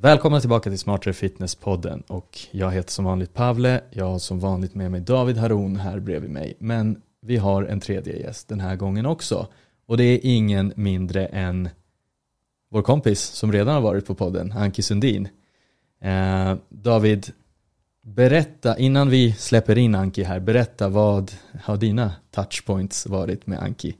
Välkomna tillbaka till Smartare Fitness-podden och jag heter som vanligt Pavle, jag har som vanligt med mig David Haron här bredvid mig, men vi har en tredje gäst den här gången också och det är ingen mindre än vår kompis som redan har varit på podden, Anki Sundin. Eh, David, berätta, innan vi släpper in Anki här, berätta vad har dina touchpoints varit med Anki?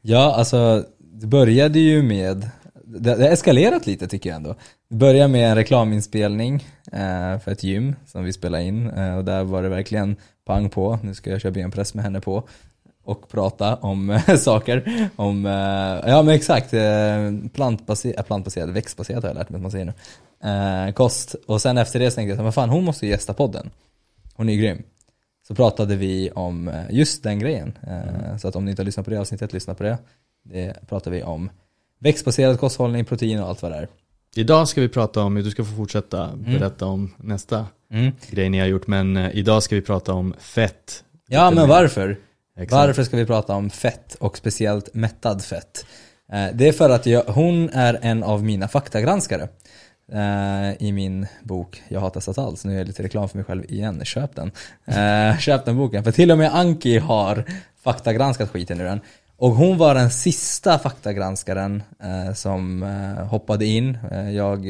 Ja, alltså det började ju med, det har eskalerat lite tycker jag ändå. Det började med en reklaminspelning eh, för ett gym som vi spelade in eh, och där var det verkligen pang på, nu ska jag köra benpress med henne på och prata om saker. Om, eh, ja men exakt, eh, plantbaserad, plantbaserad, växtbaserad har jag lärt mig att man säger nu. Eh, kost. Och sen efter det så tänkte jag, men fan hon måste ju gästa podden. Hon är ju grym. Så pratade vi om just den grejen. Mm. Så att om ni inte har lyssnat på det avsnittet, lyssna på det. Det pratar vi om växtbaserad kosthållning, protein och allt vad det är. Idag ska vi prata om, du ska få fortsätta mm. berätta mm. om nästa mm. grej ni har gjort, men idag ska vi prata om fett. Ja, men varför? Exakt. Varför ska vi prata om fett och speciellt mättad fett? Eh, det är för att jag, hon är en av mina faktagranskare eh, i min bok Jag allt, så nu gör jag lite reklam för mig själv igen, köp den. Eh, köp den boken, för till och med Anki har faktagranskat skiten ur den. Och hon var den sista faktagranskaren eh, som eh, hoppade in. Eh, jag,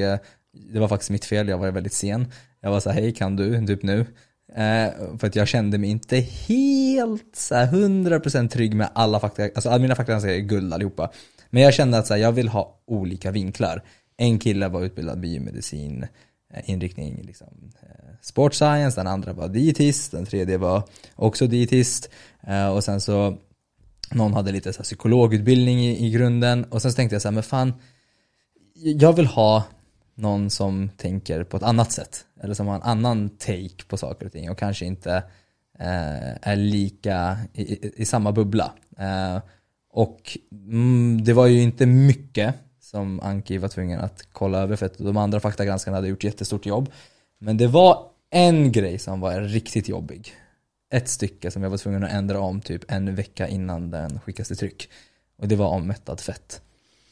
det var faktiskt mitt fel, jag var väldigt sen. Jag var så här, hej kan du, typ nu. Eh, för att jag kände mig inte helt så här 100% trygg med alla fakta, alltså alla mina faktagranskare är guld allihopa. Men jag kände att så här, jag vill ha olika vinklar. En kille var utbildad biomedicin, eh, inriktning liksom, eh, sport science, den andra var dietist, den tredje var också dietist. Eh, och sen så, någon hade lite så här, psykologutbildning i, i grunden. Och sen så tänkte jag så här, men fan, jag vill ha någon som tänker på ett annat sätt. Eller som har en annan take på saker och ting och kanske inte eh, är lika i, i, i samma bubbla. Eh, och mm, det var ju inte mycket som Anki var tvungen att kolla över för att de andra faktagranskarna hade gjort jättestort jobb. Men det var en grej som var riktigt jobbig. Ett stycke som jag var tvungen att ändra om typ en vecka innan den skickas till tryck. Och det var om mättad fett.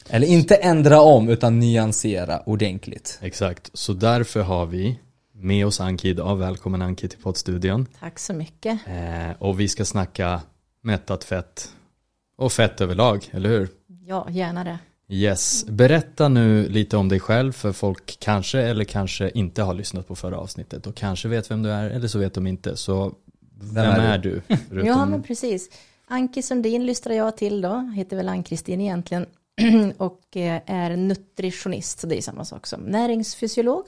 Eller inte ändra om utan nyansera ordentligt. Exakt, så därför har vi med oss Anki idag. Välkommen Anki till poddstudion. Tack så mycket. Eh, och vi ska snacka mättat fett och fett överlag, eller hur? Ja, gärna det. Yes, berätta nu lite om dig själv för folk kanske eller kanske inte har lyssnat på förra avsnittet och kanske vet vem du är eller så vet de inte. Så vem, vem är, du? Förutom... Ja, men precis. Anki Sundin lyssnar jag till då, heter väl Ann-Kristin egentligen. och eh, är nutritionist, så det är samma sak som näringsfysiolog.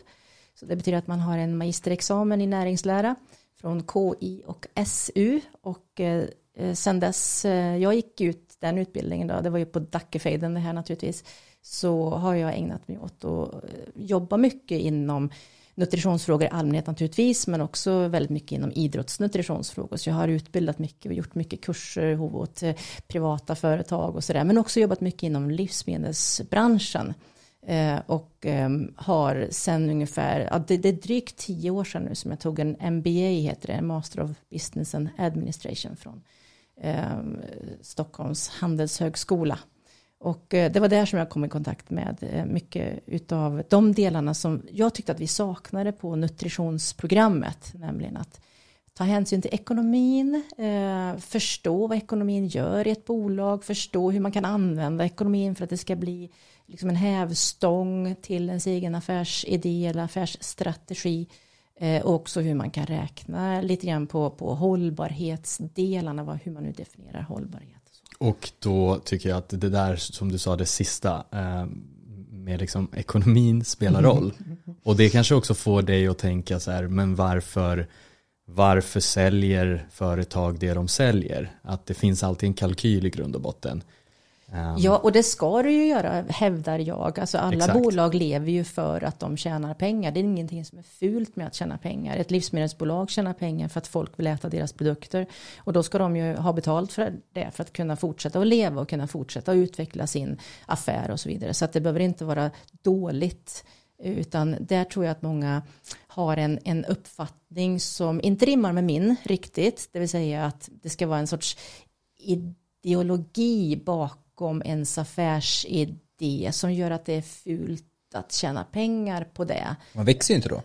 Så det betyder att man har en magisterexamen i näringslära från KI och SU. Och eh, eh, sen dess jag gick ut den utbildningen, då, det var ju på Dackefejden det här naturligtvis, så har jag ägnat mig åt att jobba mycket inom nutritionsfrågor i allmänhet naturligtvis, men också väldigt mycket inom idrottsnutritionsfrågor. Så jag har utbildat mycket och gjort mycket kurser åt eh, privata företag och sådär, men också jobbat mycket inom livsmedelsbranschen. Eh, och ehm, har sen ungefär, det, är drygt tio år sedan nu som jag tog en MBA, heter det, Master of Business and Administration från ehm, Stockholms handelshögskola. Och eh, det var där som jag kom i kontakt med eh, mycket utav de delarna som jag tyckte att vi saknade på nutritionsprogrammet, nämligen att ta hänsyn till ekonomin, eh, förstå vad ekonomin gör i ett bolag, förstå hur man kan använda ekonomin för att det ska bli liksom en hävstång till ens egen affärsidé eller affärsstrategi och också hur man kan räkna lite grann på, på hållbarhetsdelarna, hur man nu definierar hållbarhet. Och då tycker jag att det där som du sa, det sista, eh, med liksom ekonomin spelar roll. Och det kanske också får dig att tänka så här, men varför, varför säljer företag det de säljer? Att det finns alltid en kalkyl i grund och botten. Um, ja, och det ska du ju göra, hävdar jag. Alltså alla exakt. bolag lever ju för att de tjänar pengar. Det är ingenting som är fult med att tjäna pengar. Ett livsmedelsbolag tjänar pengar för att folk vill äta deras produkter. Och då ska de ju ha betalt för det, för att kunna fortsätta att leva och kunna fortsätta att utveckla sin affär och så vidare. Så att det behöver inte vara dåligt. Utan där tror jag att många har en, en uppfattning som inte rimmar med min riktigt. Det vill säga att det ska vara en sorts ideologi bakom bakom ens affärsidé som gör att det är fult att tjäna pengar på det. Man växer ju inte då.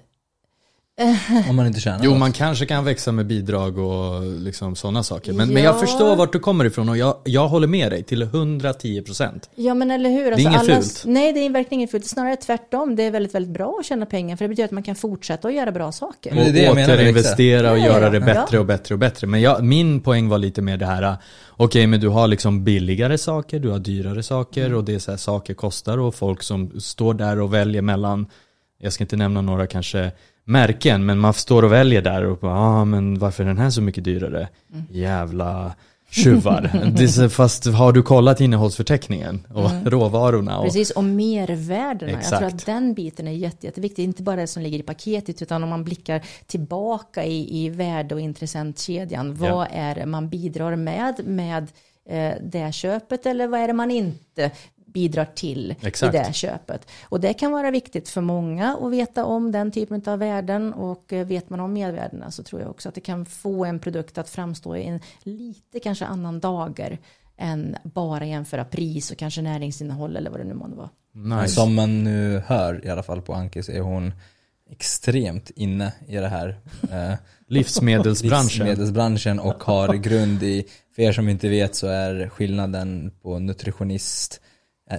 Om man inte tjänar Jo, något. man kanske kan växa med bidrag och liksom sådana saker. Men, Ja. men jag förstår vart du kommer ifrån och jag, jag håller med dig till 110%. Ja men eller hur. Alltså, inget alla- fult. Nej det är verkligen inget fult. Snarare tvärtom. Det är väldigt, väldigt bra att tjäna pengar. För det betyder att man kan fortsätta att göra bra saker. Det är och det med återinvestera och göra det bättre ja. och bättre och bättre. Men jag, min poäng var lite mer det här, okej men du har liksom billigare saker, du har dyrare saker Mm. och det är så här, saker kostar och folk som står där och väljer mellan, jag ska inte nämna några kanske märken, men man står och väljer där och bara, ah, men varför är den här så mycket dyrare? Mm. Jävla tjuvar. Fast har du kollat innehållsförteckningen och råvarorna? Och, Mm. Precis, och mervärdena. Jag tror Exakt. att den biten är jätte, jätteviktig. Inte bara det som ligger i paketet, utan om man blickar tillbaka i, i värde och intressentkedjan. Vad Ja. är det man bidrar med, med eh, det köpet eller vad är det man inte bidrar till Exakt. i det köpet. Och det kan vara viktigt för många att veta om den typen av värden och eh, vet man om mervärdena så tror jag också att det kan få en produkt att framstå i en lite kanske annan dager än bara jämföra pris och kanske näringsinnehåll eller vad det nu månde vara. Men nice. Som man nu hör i alla fall på Anki så är hon extremt inne i det här. Eh, Livsmedelsbranschen. livsmedelsbranschen och har grund i, för er som inte vet så är skillnaden på nutritionist, eh,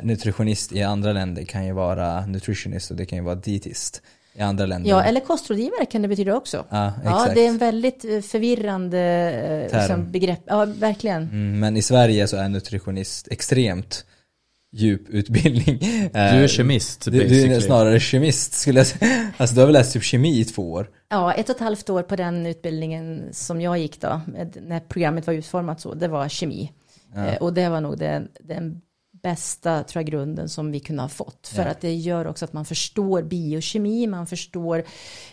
nutritionist i andra länder kan ju vara nutritionist och det kan ju vara dietist i andra länder. Ja, eller kostrådgivare kan det betyda också. Ja, Ja, det är en väldigt eh, förvirrande eh, liksom, begrepp. Ja, verkligen. Mm, men i Sverige så är nutritionist extremt djup utbildning. Du är kemist Du, du är snarare kemist skulle jag säga. Alltså du har väl läst typ kemi i två år? Ja, ett och ett halvt år på den utbildningen som jag gick då, med- när programmet var utformat så, det var kemi. Eh, och det var nog den, den bästa tror jag, grunden som vi kunde ha fått. För Ja. att det gör också att man förstår biokemi, man förstår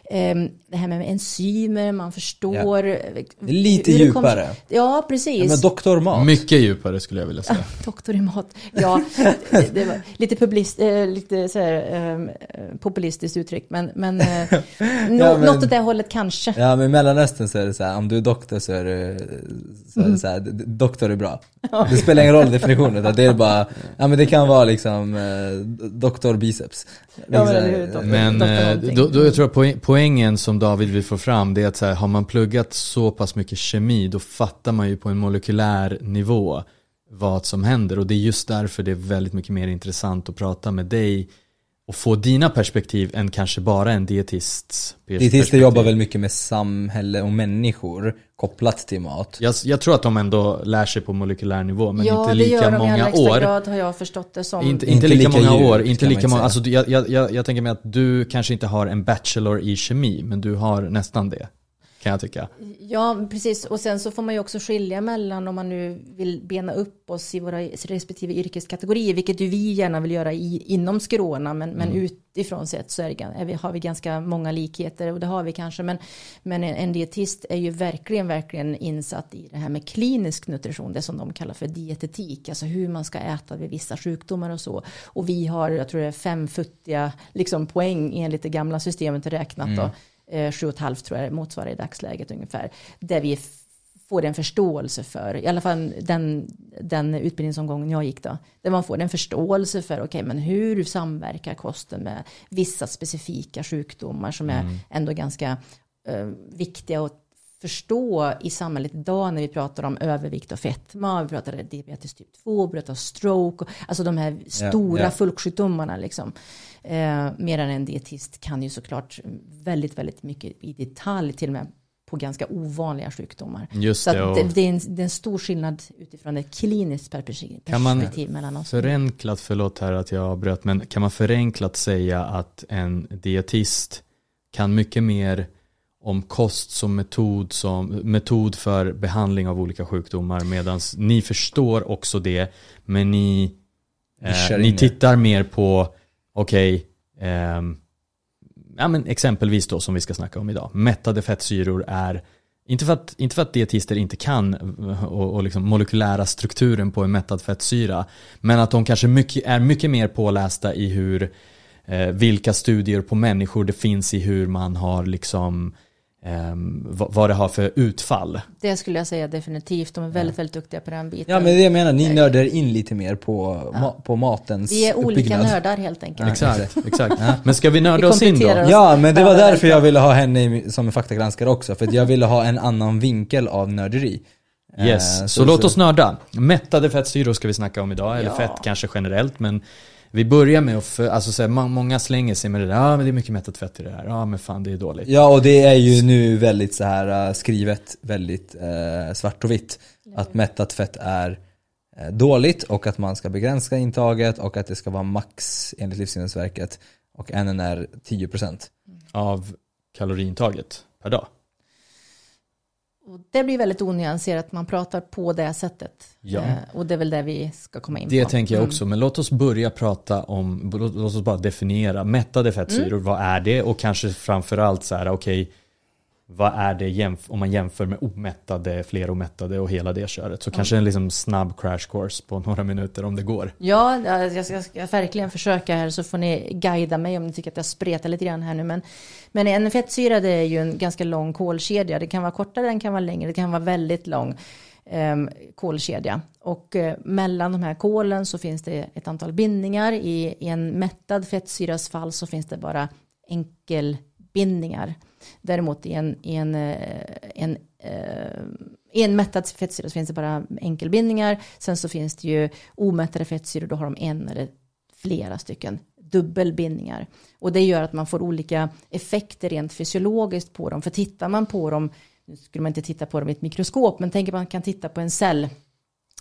eh, det här med enzymer, man förstår... Det är lite det kom- djupare. Ja, precis. Ja, men doktor Mat. Mycket djupare skulle jag vilja säga. Doktor i mat. Ja, det- det var lite, publist, eh, lite så här, eh, populistiskt uttryck. Men, men, eh, nå, men- något åt det hållet kanske. Ja men i Mellanöstern så är det så här, om du är doktor så är det så, är det så här, doktor är bra. Det spelar ingen roll definitionen, det är bara, ja men det kan vara liksom eh, doktor biceps. Ja, men Liksom, eller hur, doktor. Men Doktor eh, då, då jag tror jag poäng, poängen som David vill få fram det är att så här, har man pluggat så pass mycket kemi då fattar man ju på en molekylär nivå vad som händer och det är just därför det är väldigt mycket mer intressant att prata med dig och få dina perspektiv än kanske bara en dietists Dietister perspektiv. jobbar väl mycket med samhälle och människor kopplat till mat. Jag, jag tror att de ändå lär sig på molekylär nivå men ja, inte det lika gör de i många allra högsta år. grad har jag förstått det som. Inte, inte, Inte lika, lika många djupt, år, inte lika många, alltså jag, jag, jag tänker mig att du kanske inte har en bachelor i kemi, men du har nästan det. Kan jag tycka. Ja, precis. Och sen så får man ju också skilja mellan om man nu vill bena upp oss i våra respektive yrkeskategorier, vilket ju vi gärna vill göra i, inom Skrona, men, men utifrån sett så är det, har vi ganska många likheter och det har vi kanske, men, men en, en dietist är ju verkligen, verkligen insatt i det här med klinisk nutrition, det som de kallar för dietetik, alltså hur man ska äta vid vissa sjukdomar och så. Och vi har, jag tror det är fem futtiga liksom, poäng enligt det gamla systemet räknat då, eh, sju och ett halvt tror jag motsvarar i dagsläget ungefär, där vi får en förståelse för, i alla fall den, den utbildningsomgången jag gick då, där man får en förståelse för, okej men hur samverkar kosten med vissa specifika sjukdomar som är ändå ganska eh, viktiga att förstå i samhället idag när vi pratar om övervikt och fetma, vi pratar diabetes typ 2, vi pratar stroke, och- alltså de här stora ja. folksjukdomarna liksom. Eh, medan en dietist kan ju såklart väldigt, väldigt mycket i detalj till och med på ganska ovanliga sjukdomar. Just Så det, att och det, det, är en, det är en stor skillnad utifrån ett kliniskt perspektiv, Kan man perspektiv mellan oss. förenklat, förlåt här att jag avbröt, men kan man förenklat säga att en dietist kan mycket mer om kost som metod, som metod för behandling av olika sjukdomar medan ni förstår också det men ni, eh, ni tittar mer på okej ehm, ja, men exempelvis då som vi ska snacka om idag. Mättade fettsyror är inte för, att, inte för att dietister inte kan eh, och, och liksom molekylära strukturen på en mättad fettsyra men att de kanske mycket, är mycket mer pålästa i hur eh, vilka studier på människor det finns i hur man har liksom vad, vad det har för utfall. Det skulle jag säga definitivt. De är väldigt, väldigt duktiga på den biten. Ja men det jag menar, ni nördar in lite mer på, ja. ma på matens Vi är olika uppbyggnad. nördar helt enkelt. Exakt, exakt. Ja. Men ska vi nörda vi oss in då? Oss ja men det var därför jag ville ha henne som en faktagranskare också. För jag ville ha en annan vinkel av nörderi. Yes, så, så, låt oss nörda. Mättade fettsyror ska vi snacka om idag, eller fett kanske generellt. Men vi börjar med att, för, alltså så här, många slänger sig med det där, ja ah, men det är mycket mättat fett i det här, ja ah, men fan det är dåligt. Ja och det är ju nu väldigt så här uh, skrivet, väldigt uh, svart och vitt. Att mättat fett är uh, dåligt och att man ska begränsa intaget och att det ska vara max enligt Livsmedelsverket och NNR 10%. Av kaloriintaget per dag? Och det blir väldigt onyanserat, man pratar på det sättet. Ja. Eh, och det är väl det vi ska komma in det på. Det tänker jag också, mm. men låt oss börja prata om, låt, låt oss bara definiera mättade fettsyror, mm. vad är det? Och kanske framförallt så här, okej, okay, vad är det om man jämför med omättade, fleromättade och hela det köret. Så mm. kanske en liksom snabb crash course på några minuter om det går. Ja, jag ska, jag ska, verkligen försöka här så får ni guida mig om ni tycker att jag spretar lite grann här nu. Men, men en fettsyra det är ju en ganska lång kolkedja. Det kan vara kortare, den kan vara längre, det kan vara väldigt lång eh, kolkedja. Och eh, mellan de här kolen så finns det ett antal bindningar. I, i en mättad fettsyras fall så finns det bara enkelbindningar. Däremot i en, i en, eh, en, eh, i en mättad fettsyra så finns det bara enkelbindningar. Sen så finns det ju omättade fettsyror, då har de en eller flera stycken dubbelbindningar. Och det gör att man får olika effekter rent fysiologiskt på dem. För tittar man på dem, nu skulle man inte titta på dem i ett mikroskop, men tänk att man kan titta på en cell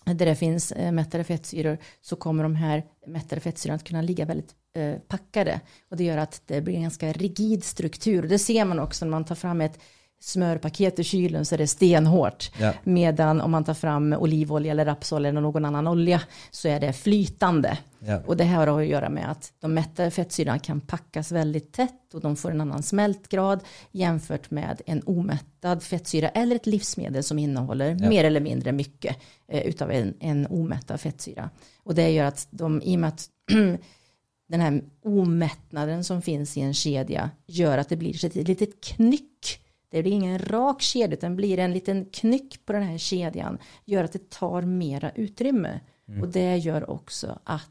där det finns eh, mättade fettsyror så kommer de här mättade fettsyrorna att kunna ligga väldigt eh, packade. Och det gör att det blir en ganska rigid struktur. Det ser man också när man tar fram ett smörpaket i kylen så är det stenhårt. Ja. Medan om man tar fram olivolja eller rapsolja eller någon annan olja så är det flytande. Ja. Och det här har att göra med att de mättade fettsyrorna kan packas väldigt tätt och de får en annan smältgrad jämfört med en omättad fettsyra eller ett livsmedel som innehåller ja. mer eller mindre mycket eh, utav en, en omättad fettsyra. Och det gör att de, i och med att den här omättnaden som finns i en kedja gör att det blir ett litet knyck det blir ingen rak kedja utan blir en liten knyck på den här kedjan. Gör att det tar mera utrymme. Mm. Och det gör också att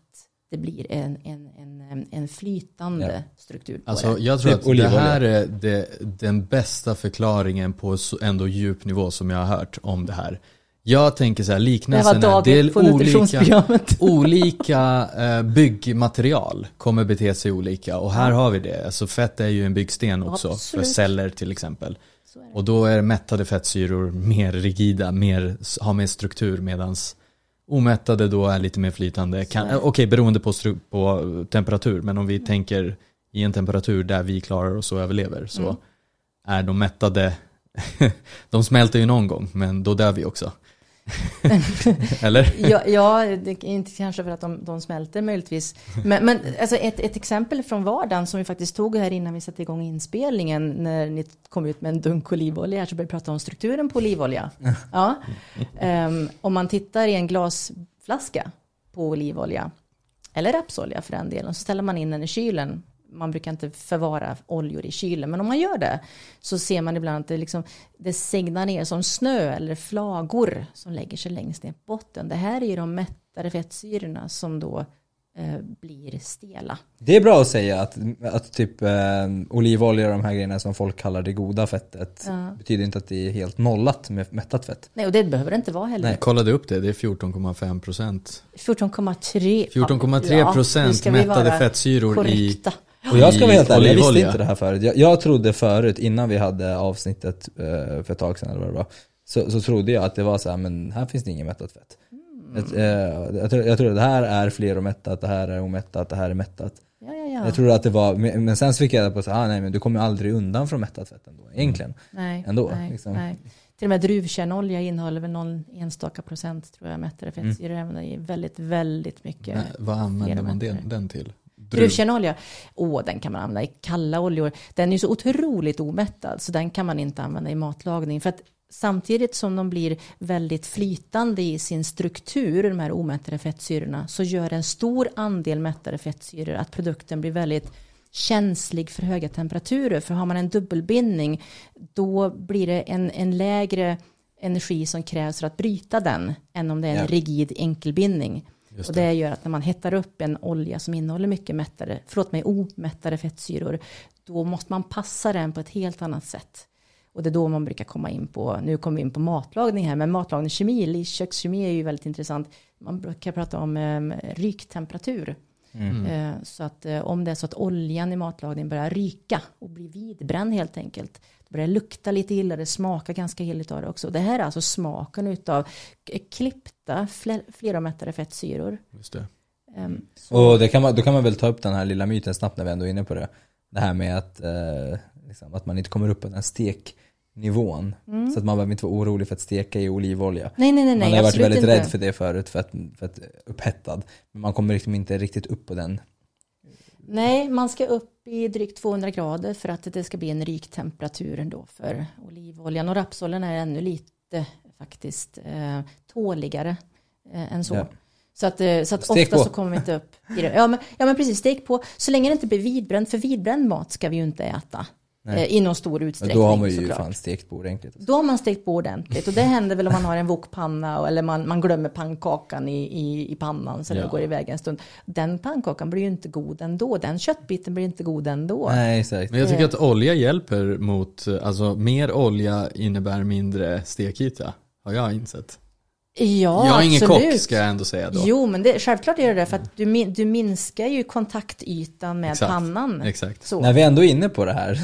det blir en, en, en, en flytande ja. struktur på alltså, det. Jag tror att det här är det, den bästa förklaringen på ändå djup nivå som jag har hört om det här. Jag tänker så här, liknelsen är, det är olika, olika eh, byggmaterial kommer bete sig olika och här har vi det. Alltså fett är ju en byggsten också Absolut. för celler till exempel. Och då är mättade fettsyror mer rigida, mer, har mer struktur medans omättade då är lite mer flytande. Okej, okay, beroende på, på temperatur, men om vi mm. tänker i en temperatur där vi klarar oss och överlever så mm. är de mättade, de smälter ju någon gång, men då dör vi också. Eller? ja, ja, det är inte kanske för att de, de smälter möjligtvis. Men, men alltså ett, ett exempel från vardagen som vi faktiskt tog här innan vi satte igång inspelningen när ni kom ut med en dunk olivolja så började vi prata om strukturen på olivolja. Ja. Um, om man tittar i en glasflaska på olivolja eller rapsolja för den delen så ställer man in den i kylen man brukar inte förvara oljor i kylen, men om man gör det så ser man ibland att det, liksom, det segnar ner som snö eller flagor som lägger sig längst ner på botten. Det här är ju de mättade fettsyrorna som då eh, blir stela. Det är bra att säga att, att typ eh, olivolja och de här grejerna som folk kallar det goda fettet ja. betyder inte att det är helt nollat med mättat fett. Nej, och det behöver det inte vara heller. Nej, kollade upp det, det är 14,5 procent. 14,3 14,3 procent ja, mättade fettsyror korrekta. i och jag ska vara helt ärlig, jag visste inte det här förut. Jag, jag trodde förut, innan vi hade avsnittet uh, för ett tag sedan eller vad det var, så, så trodde jag att det var så här, men här finns det inget mättat fett. Mm. Jag, uh, jag, tror, jag tror att det här är fleromättat, det här är omättat, det här är mättat. Ja, ja, ja. Jag trodde att det var, men sen så fick jag reda på att ah, nej men du kommer aldrig undan från mättat fett ändå, egentligen. Nej, ändå, nej, liksom. nej. Till och med druvkärnolja innehåller väl någon enstaka procent tror jag mättade fettsyror. Mm. Även i väldigt, väldigt mycket. Nej, vad använder man den, den till? Druvkärnolja, åh den kan man använda i kalla oljor. Den är så otroligt omättad så den kan man inte använda i matlagning. För att samtidigt som de blir väldigt flytande i sin struktur, de här omättade fettsyrorna, så gör en stor andel mättade fettsyror att produkten blir väldigt känslig för höga temperaturer. För har man en dubbelbindning då blir det en, en lägre energi som krävs för att bryta den än om det är en ja. rigid enkelbindning. Det. Och det gör att när man hettar upp en olja som innehåller mycket mättade, förlåt mig, omättade fettsyror, då måste man passa den på ett helt annat sätt. Och det är då man brukar komma in på, nu kommer vi in på matlagning här, men matlagningskemi, kökskemi är ju väldigt intressant. Man brukar prata om eh, ryktemperatur. Mm. Eh, så att eh, om det är så att oljan i matlagningen börjar ryka och blir vidbränd helt enkelt. Det börjar lukta lite illa, det smakar ganska illa av det också. Det här är alltså smaken utav klippta fleromättade fettsyror. Just det. Um, och det kan man, då kan man väl ta upp den här lilla myten snabbt när vi ändå är inne på det. Det här med att, eh, liksom, att man inte kommer upp på den stek nivån. Mm. Så att man behöver inte vara orolig för att steka i olivolja. Nej, nej, nej, man har varit väldigt inte. rädd för det förut, för att, för att upphettad. Men man kommer liksom inte riktigt upp på den. Nej, man ska upp i drygt 200 grader för att det ska bli en rik temperatur ändå för olivoljan. Och rapsoljan är ännu lite faktiskt eh, tåligare eh, än så. Ja. Så att, eh, så att ofta så kommer vi inte upp i det. Ja men, ja men precis, stek på. Så länge det inte blir vidbränt, för vidbränd mat ska vi ju inte äta. Nej. Eh, i någon stor utsträckning. Men då har man ju såklart. fan stekt på ordentligt. Då har man stekt på ordentligt. Och det händer väl om man har en wokpanna eller man, man glömmer pannkakan i, i, i pannan så ja. det går iväg en stund. Den pannkakan blir ju inte god ändå. Den köttbiten blir inte god ändå. Nej, exakt. Men jag tycker att olja hjälper mot, alltså mer olja innebär mindre stekyta. Har jag insett. Ja, jag är ingen absolut. kock ska jag ändå säga då. Jo, men det, självklart är det för att du, du minskar ju kontaktytan med Exakt. pannan. Exakt. Så. När vi ändå är inne på det här,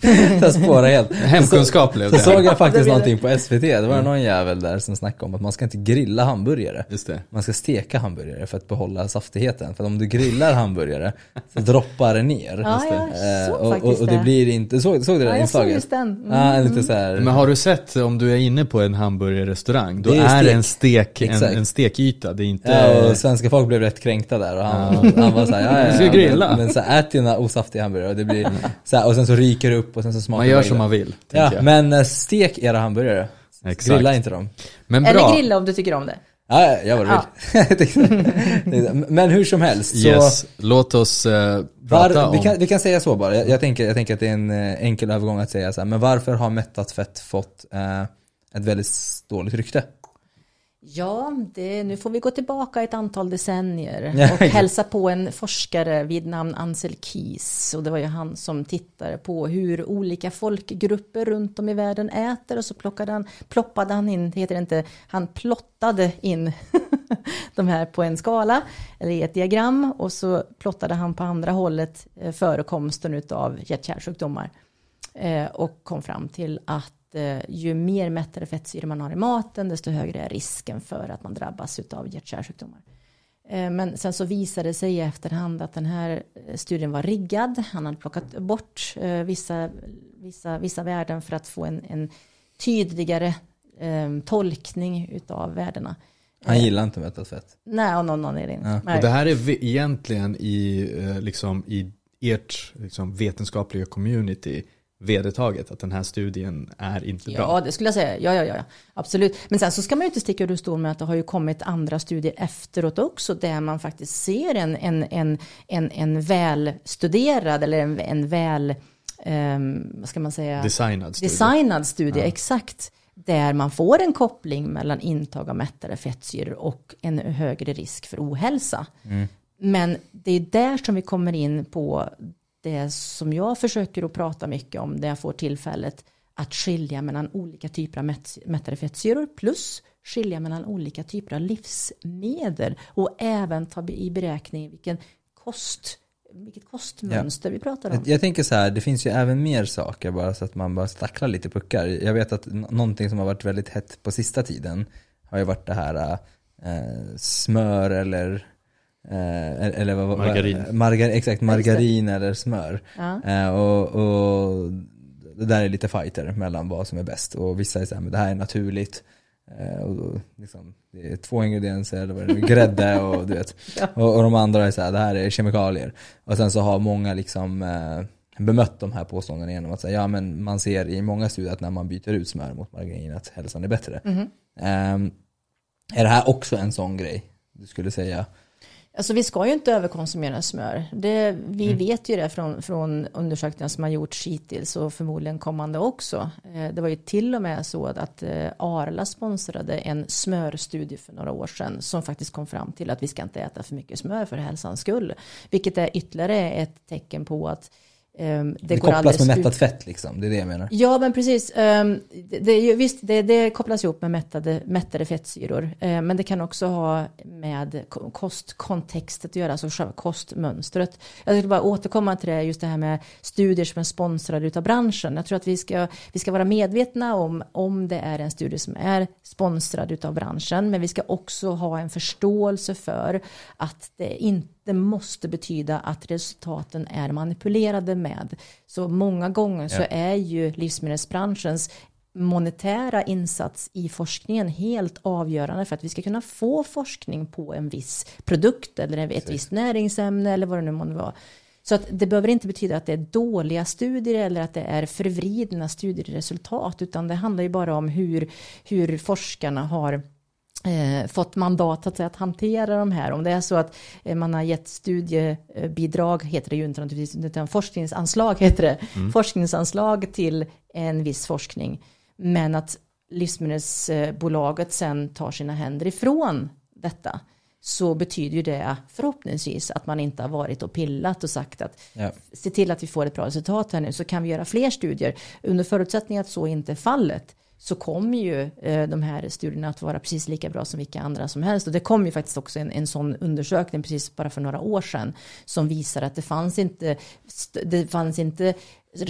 jag spårar helt. Hemkunskap blev det. Så såg jag faktiskt någonting på SVT, det var mm. någon jävel där som snackade om att man ska inte grilla hamburgare. Just det. Man ska steka hamburgare för att behålla saftigheten. För om du grillar hamburgare så droppar det ner. Ja, jag såg och, och, och det blir inte, såg, såg du det ja, inslaget? Jag såg just den. Mm. Ja, lite så här. Men har du sett om du är inne på en hamburgerrestaurang, då det är, är det en stek, en, en stekyta, det är inte... Ja, och svenska folk blev rätt kränkta där och han, han var såhär, ja, ja, ja, ska grilla. Men, men så ät dina osaftiga hamburgare och det blir så här, och sen så ryker det upp och sen så smakar Man gör som man vill. Ja, jag. men eh, stek era hamburgare. Exakt. Grilla inte dem. Men bra. Eller grilla om du tycker om det. Ja, jag var ja. Men hur som helst. Så yes, låt oss uh, prata var, om... Vi kan, vi kan säga så bara. Jag, jag, tänker, jag tänker att det är en uh, enkel övergång att säga så här. Men varför har mättat fett fått uh, ett väldigt dåligt rykte? Ja, det, nu får vi gå tillbaka ett antal decennier och hälsa på en forskare vid namn Ansel Keys. Och det var ju han som tittade på hur olika folkgrupper runt om i världen äter och så plockade han, ploppade han in, heter det inte, han plottade in de här på en skala eller i ett diagram och så plottade han på andra hållet eh, förekomsten av hjärt-kärlsjukdomar eh, och kom fram till att eh, ju mer mättade fettsyror man har i maten, desto högre är risken för att man drabbas av hjärt-kärlsjukdomar. Eh, men sen så visade det sig i efterhand att den här eh, studien var riggad. Han hade plockat bort eh, vissa, vissa, vissa värden för att få en, en tydligare eh, tolkning utav värdena. Han gillar inte mättat fett. Nej, av någon anledning. Ja. Och det här är egentligen i, liksom, i ert liksom, vetenskapliga community vedertaget att den här studien är inte bra. Ja, det skulle jag säga. Ja, ja, ja, absolut. Men sen så ska man ju inte sticka under stol med att det har ju kommit andra studier efteråt också där man faktiskt ser en, en, en, en, en välstuderad eller en, en väl, um, vad ska man säga? Designad studie. Designad studie, ja. exakt. Där man får en koppling mellan intag av mättade fettsyror och en högre risk för ohälsa. Mm. Men det är där som vi kommer in på det som jag försöker att prata mycket om, där jag får tillfället att skilja mellan olika typer av mättade fettsyror plus skilja mellan olika typer av livsmedel och även ta i beräkning vilken kost vilket kostmönster ja. vi pratar om. Jag, jag, tänker så här, det finns ju även mer saker bara så att man bara stacklar lite puckar. Jag vet att någonting som har varit väldigt hett på sista tiden har ju varit det här äh, smör eller Eh, eller vad, margarin. Margar, exakt, margarin eller smör. Ja. Eh, och, och, det där är lite fighter mellan vad som är bäst. Och vissa är såhär, men det här är naturligt. Eh, och då, liksom, det är två ingredienser, eller vad det är, grädde och du vet. Ja. Och, och, de andra är såhär, det här är kemikalier. Och sen så har många liksom eh, bemött de här påståendena genom att säga, ja men man ser i många studier att när man byter ut smör mot margarin att hälsan är bättre. Mm. Um, är det här också en sån grej du skulle säga? Alltså vi ska ju inte överkonsumera smör. Det, vi mm. vet ju det från, från undersökningar som har gjorts hittills och förmodligen kommande också. Eh, det var ju till och med så att eh, Arla sponsrade en smörstudie för några år sedan som faktiskt kom fram till att vi ska inte äta för mycket smör för hälsans skull. Vilket är ytterligare ett tecken på att Um, det, det kopplas med mättat fett liksom, det är det jag menar. Ja men precis, um, det, det, visst det, det, kopplas ihop med mättade, mättade fettsyror. Uh, men det kan också ha med kostkontextet att göra, alltså själva kostmönstret. Jag vill bara återkomma till det, just det här med studier som är sponsrade av branschen. Jag tror att vi ska, vi ska vara medvetna om om det är en studie som är sponsrad av branschen. Men vi ska också ha en förståelse för att det inte det måste betyda att resultaten är manipulerade med. Så många gånger så är ju livsmedelsbranschens monetära insats i forskningen helt avgörande för att vi ska kunna få forskning på en viss produkt eller ett visst näringsämne eller vad det nu måste vara. Så att det behöver inte betyda att det är dåliga studier eller att det är förvridna studieresultat utan det handlar ju bara om hur, hur forskarna har eh, fått mandat att, att hantera de här. Om det är så att eh, man har gett studiebidrag, heter det ju inte naturligtvis, utan forskningsanslag heter det. Mm. Forskningsanslag till en viss forskning. Men att livsmedelsbolaget sen tar sina händer ifrån detta så betyder ju det förhoppningsvis att man inte har varit och pillat och sagt att ja. se till att vi får ett bra resultat här nu så kan vi göra fler studier. Under förutsättning att så inte är fallet så kommer ju eh, de här studierna att vara precis lika bra som vilka andra som helst. Och det kom ju faktiskt också en, en sån undersökning precis bara för några år sedan som visar att det fanns inte, det fanns inte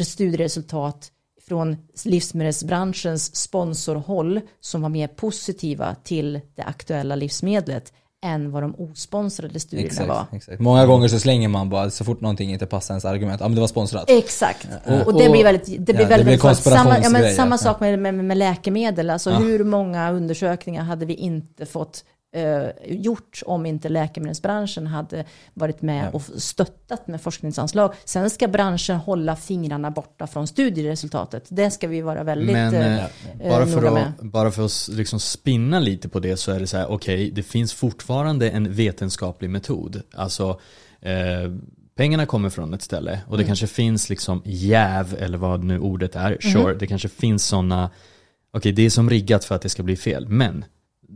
studieresultat från livsmedelsbranschens sponsorhåll som var mer positiva till det aktuella livsmedlet än vad de osponsrade studierna exakt, var. Exakt. Många gånger så slänger man bara så fort någonting inte passar ens argument, ja men det var sponsrat. Exakt, och, och det blir väldigt, det blir ja, väldigt, det samma, ja, men samma sak med, med, med läkemedel, alltså ja. hur många undersökningar hade vi inte fått eh, gjort om inte läkemedelsbranschen hade varit med ja. och stöttat med forskningsanslag. Sen ska branschen hålla fingrarna borta från studieresultatet. Det ska vi vara väldigt Men, eh, eh bara, för att, med. bara för att liksom spinna lite på det så är det så här, okej, okay, det finns fortfarande en vetenskaplig metod. Alltså eh, pengarna kommer från ett ställe och det mm. kanske finns liksom jäv eller vad nu ordet är, sure, mm. det kanske finns sådana, okej okay, det är som riggat för att det ska bli fel, men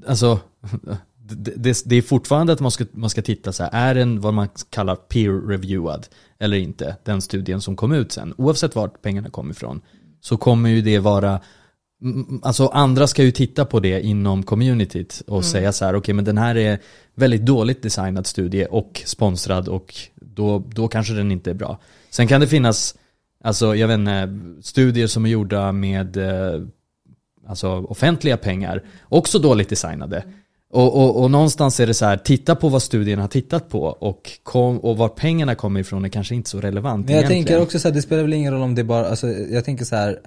alltså, det, det, det, är fortfarande att man ska, man ska titta så här, är den vad man kallar peer-reviewad eller inte, den studien som kom ut sen, oavsett vart pengarna kommer ifrån, så kommer ju det vara Alltså andra ska ju titta på det inom communityt och mm. säga så här, okej okay, men den här är väldigt dåligt designad studie och sponsrad och då, då kanske den inte är bra. Sen kan det finnas, alltså jag vet inte, studier som är gjorda med eh, alltså offentliga pengar, också dåligt designade. Och, och, och, någonstans är det så här, titta på vad studien har tittat på och, kom, och var pengarna kommer ifrån är kanske inte så relevant Men jag egentligen. tänker också så här, det spelar väl ingen roll om det bara, alltså, jag tänker så här,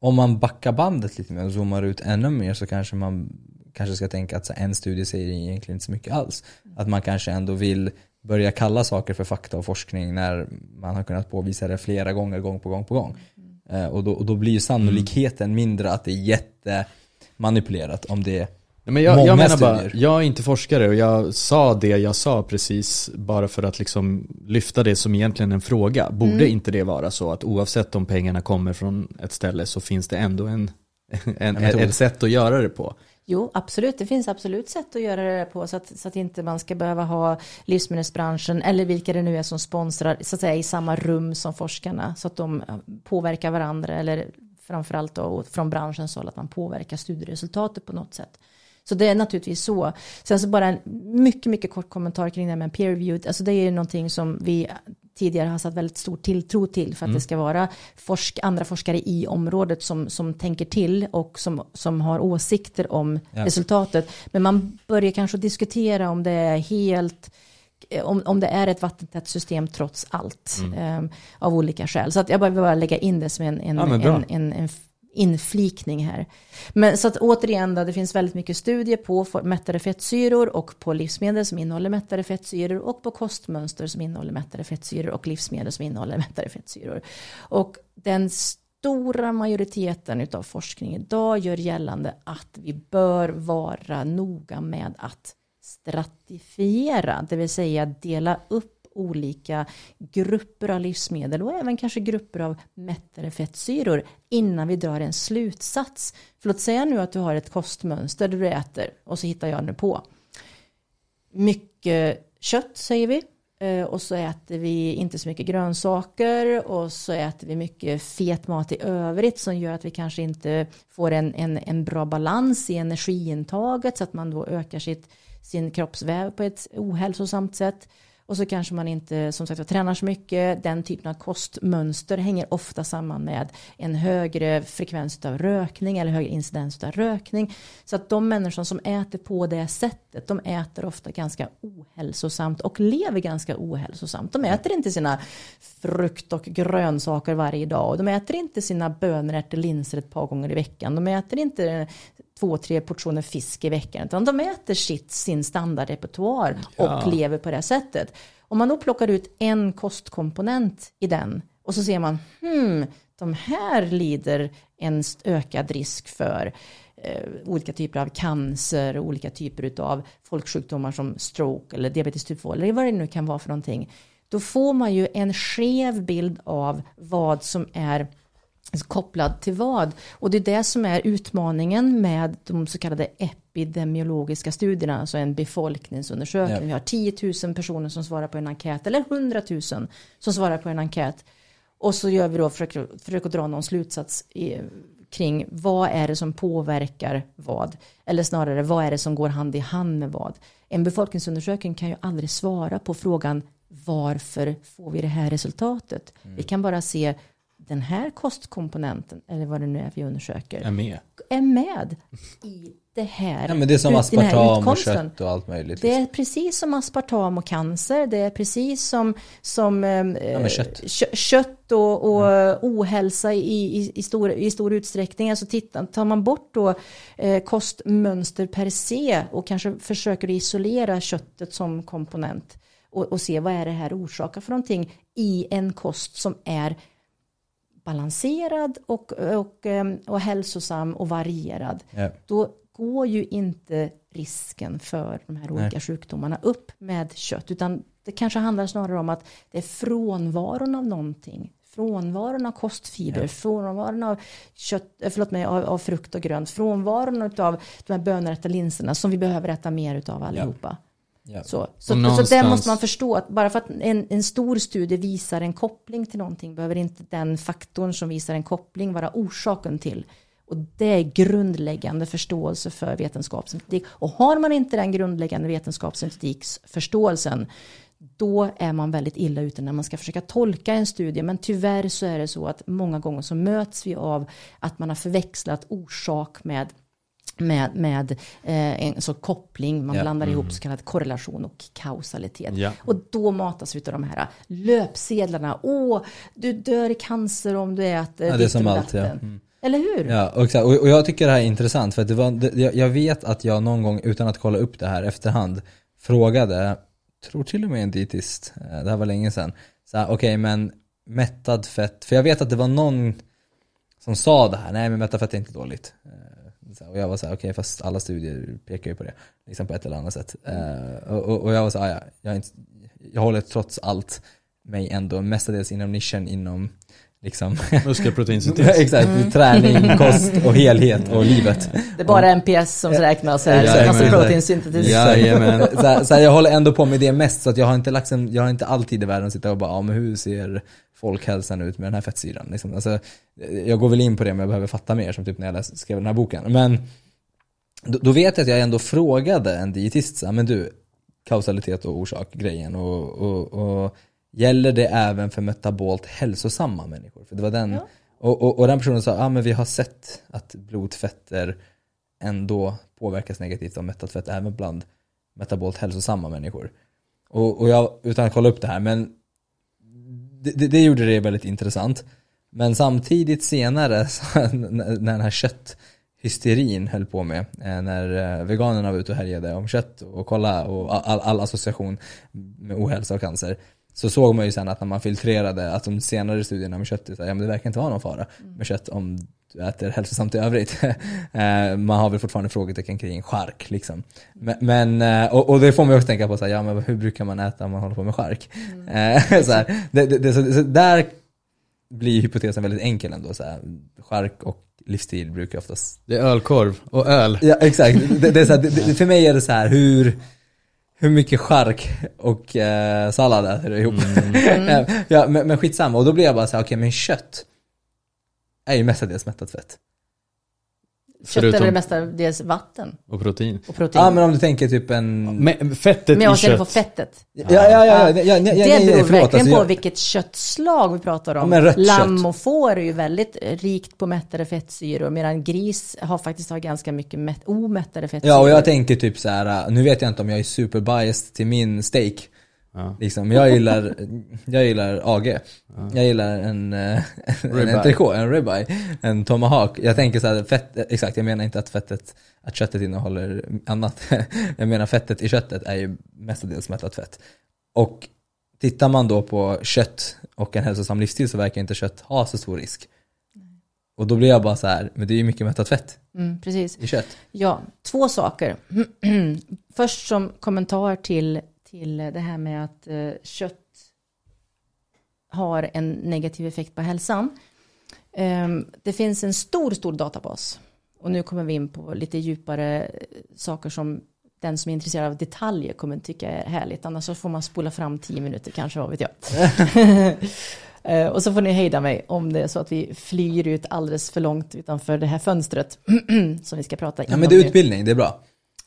om man backar bandet lite mer och zoomar ut ännu mer så kanske man kanske ska tänka att så en studie säger egentligen inte så mycket alls. Att man kanske ändå vill börja kalla saker för fakta och forskning när man har kunnat påvisa det flera gånger, gång på gång på gång. Eh, och, då, och då blir ju sannolikheten mm. mindre att det är jättemanipulerat om det är men jag, många jag menar studier. bara, jag är inte forskare och jag sa det jag sa precis bara för att liksom lyfta det som egentligen en fråga. Borde mm. inte det vara så att oavsett om pengarna kommer från ett ställe så finns det ändå en, en, en ett sätt att göra det på? Jo, absolut. Det finns absolut sätt att göra det på så att, så att inte man ska behöva ha livsmedelsbranschen eller vilka det nu är som sponsrar så att säga i samma rum som forskarna så att de eh, påverkar varandra eller framförallt då från branschens håll att man påverkar studieresultatet på något sätt. Så det är naturligtvis så. Sen så bara en mycket, mycket kort kommentar kring det här med peer reviewed. Alltså det är ju någonting som vi tidigare har satt väldigt stor tilltro till för att mm. det ska vara forsk andra forskare i området som, som tänker till och som, som har åsikter om ja. resultatet. Men man börjar kanske diskutera om det är helt om, om det är ett vattentätt system trots allt mm. eh, av olika skäl. Så att jag bara vill bara lägga in det som en, en, ja, en, en, en inflikning här. Men så att återigen då, det finns väldigt mycket studier på mättade fettsyror och på livsmedel som innehåller mättade fettsyror och på kostmönster som innehåller mättade fettsyror och livsmedel som innehåller mättade fettsyror. Och den stora majoriteten av forskning idag gör gällande att vi bör vara noga med att stratifiera, det vill säga dela upp olika grupper av livsmedel och även kanske grupper av mättade fettsyror innan vi drar en slutsats. För låt säga nu att du har ett kostmönster där du äter och så hittar jag nu på. Mycket kött säger vi eh, och så äter vi inte så mycket grönsaker och så äter vi mycket fet mat i övrigt som gör att vi kanske inte får en, en, en bra balans i energiintaget så att man då ökar sitt, sin kroppsväv på ett ohälsosamt sätt. Och så kanske man inte som sagt tränar så mycket. Den typen av kostmönster hänger ofta samman med en högre frekvens av rökning eller högre incidens av rökning. Så att de människor som äter på det sättet, de äter ofta ganska ohälsosamt och lever ganska ohälsosamt. De äter inte sina frukt och grönsaker varje dag de äter inte sina bönor, ärtor, linser ett par gånger i veckan. De äter inte två, tre portioner fisk i veckan. Utan de äter sitt, sin standardrepertoar ja. och lever på det sättet. Om man då plockar ut en kostkomponent i den och så ser man, hmm, de här lider en ökad risk för eh, olika typer av cancer, olika typer av folksjukdomar som stroke eller diabetes typ 2 eller vad det nu kan vara för någonting. Då får man ju en skev bild av vad som är kopplad till vad. Och det är det som är utmaningen med de så kallade epidemiologiska studierna, alltså en befolkningsundersökning. Ja. Vi har 10 000 personer som svarar på en enkät, eller 100 000 som svarar på en enkät. Och så gör vi då, försöker, försöker dra någon slutsats i, kring vad är det som påverkar vad? Eller snarare, vad är det som går hand i hand med vad? En befolkningsundersökning kan ju aldrig svara på frågan varför får vi det här resultatet? Mm. Vi kan bara se den här kostkomponenten, eller vad det nu är vi undersöker, är med, är med i det här. Ja, men det är som aspartam och kött och allt möjligt. Det är liksom. precis som aspartam och cancer. Det är precis som, som eh, ja, kött. kött och, och mm. ohälsa i, i, i, stor, i stor utsträckning. Alltså titta, tar man bort då eh, kostmönster per se och kanske försöker isolera köttet som komponent och, och se vad är det här orsakar för någonting i en kost som är balanserad och, och, ehm, och hälsosam och varierad, ja. då går ju inte risken för de här olika Nej. sjukdomarna upp med kött, utan det kanske handlar snarare om att det är frånvaron av någonting. Frånvaron av kostfiber, ja. frånvaron av, kött, eh, förlåt mig, av, av, frukt och grönt, frånvaron av de här bönrätta linserna som vi behöver äta mer utav allihopa. Ja. Ja. Så, så, någonstans... så det måste man förstå att bara för att en, en stor studie visar en koppling till någonting behöver inte den faktorn som visar en koppling vara orsaken till. Och det är grundläggande förståelse för vetenskapsmetodik. Och har man inte den grundläggande vetenskapsmetodiksförståelsen då är man väldigt illa ute när man ska försöka tolka en studie. Men tyvärr så är det så att många gånger så möts vi av att man har förväxlat orsak med med, med eh, en så koppling, man ja. blandar mm. ihop så kallad korrelation och kausalitet. Ja. Och då matas vi av de här löpsedlarna. Åh, du dör i cancer om du äter ja, det är som allt, ja. Mm. Eller hur? Ja, och, och jag tycker det här är intressant för att det var, det, jag vet att jag någon gång utan att kolla upp det här efterhand frågade, tror till och med en dietist, eh, det här var länge sedan, okej okay, men mättad fett, för jag vet att det var någon som sa det här, nej men mättad fett är inte dåligt. Och jag var så okej okay, fast alla studier pekar ju på det. Liksom på ett eller annat sätt. Uh, och, och, jag var så här, ja, jag, inte, jag håller trots allt mig ändå mestadels inom nischen inom liksom Muskelproteinsyntes. Exakt, mm. träning, kost och helhet och livet. Det är bara NPS som räknas här, muskelproteinsyntetis. Jajamän. så, så jag håller ändå på med det mest så att jag har inte, en, jag har inte alltid i världen sitta och bara, ja men hur ser folkhälsan ut med den här fettsyran? Liksom. Alltså, jag går väl in på det men jag behöver fatta mer som typ när jag skrev den här boken. Men då, då, vet jag att jag ändå frågade en dietist, så men du, kausalitet och orsak grejen och, och, och Gäller det även för metabolt hälsosamma människor? För det var den, ja. och, och, och, den personen sa, ja ah, men vi har sett att blodfetter ändå påverkas negativt av mättat fett även bland metabolt hälsosamma människor. Och, och jag, utan att kolla upp det här, men det, det, det gjorde det väldigt intressant. Men samtidigt senare, när den här kötthysterin höll på med, eh, när eh, veganerna var ute och härjade om kött och kolla och all, all association med ohälsa och cancer, så såg man ju sen att när man filtrerade att de senare studierna med kött, ja, men det verkar inte vara någon fara med kött om äter hälsosamt i övrigt. Eh, man har väl fortfarande frågetecken kring chark liksom. Men, men eh, och, och, det får man också tänka på, så här, ja men hur brukar man äta om man håller på med chark? Mm. så, här, det, det, det, så, så där blir hypotesen väldigt enkel ändå. Så här, chark och livsstil brukar oftast... Det är ölkorv och öl. Ja exakt. Det, det är så här, det, för mig är det så här hur, hur mycket chark och eh, sallad äter du ihop? Mm. ja, men, men skitsamma. Och då blir jag bara så här, okej okay, men kött är ju mestadels mättat fett. Kött är väl mestadels vatten. Och protein. och protein. Ja men om du tänker typ en... Men fettet men jag i kött. på fettet. Ja, ja, ja. ja, ja, ja, ja det beror förlåt, verkligen alltså, på jag... vilket köttslag vi pratar om. Ja, Lamm och får är ju väldigt rikt på mättade fettsyror medan gris har faktiskt har ganska mycket mätt, omättade fettsyror. Ja och jag tänker typ så här, nu vet jag inte om jag är super biased till min steak. Ja. Liksom, jag gillar, jag gillar AG. Ja. Jag gillar en, eh, en entrecote, en ribeye, en tomahawk. Jag tänker så här, fett, exakt jag menar inte att fettet, att köttet innehåller annat. Jag menar fettet i köttet är ju mestadels mättat fett. Och tittar man då på kött och en hälsosam livsstil så verkar inte kött ha så stor risk. Och då blir jag bara så här, men det är ju mycket mättat fett mm, precis. i kött. Ja, två saker. Först som kommentar till till det här med att eh, kött har en negativ effekt på hälsan. Eh, det finns en stor, stor databas. Och nu kommer vi in på lite djupare eh, saker som den som är intresserad av detaljer kommer tycka är härligt. Annars så får man spola fram tio minuter kanske, vad vet jag. Eh, och så får ni hejda mig om det är så att vi flyger ut alldeles för långt utanför det här fönstret som vi ska prata Ja men det är utbildning, det är bra.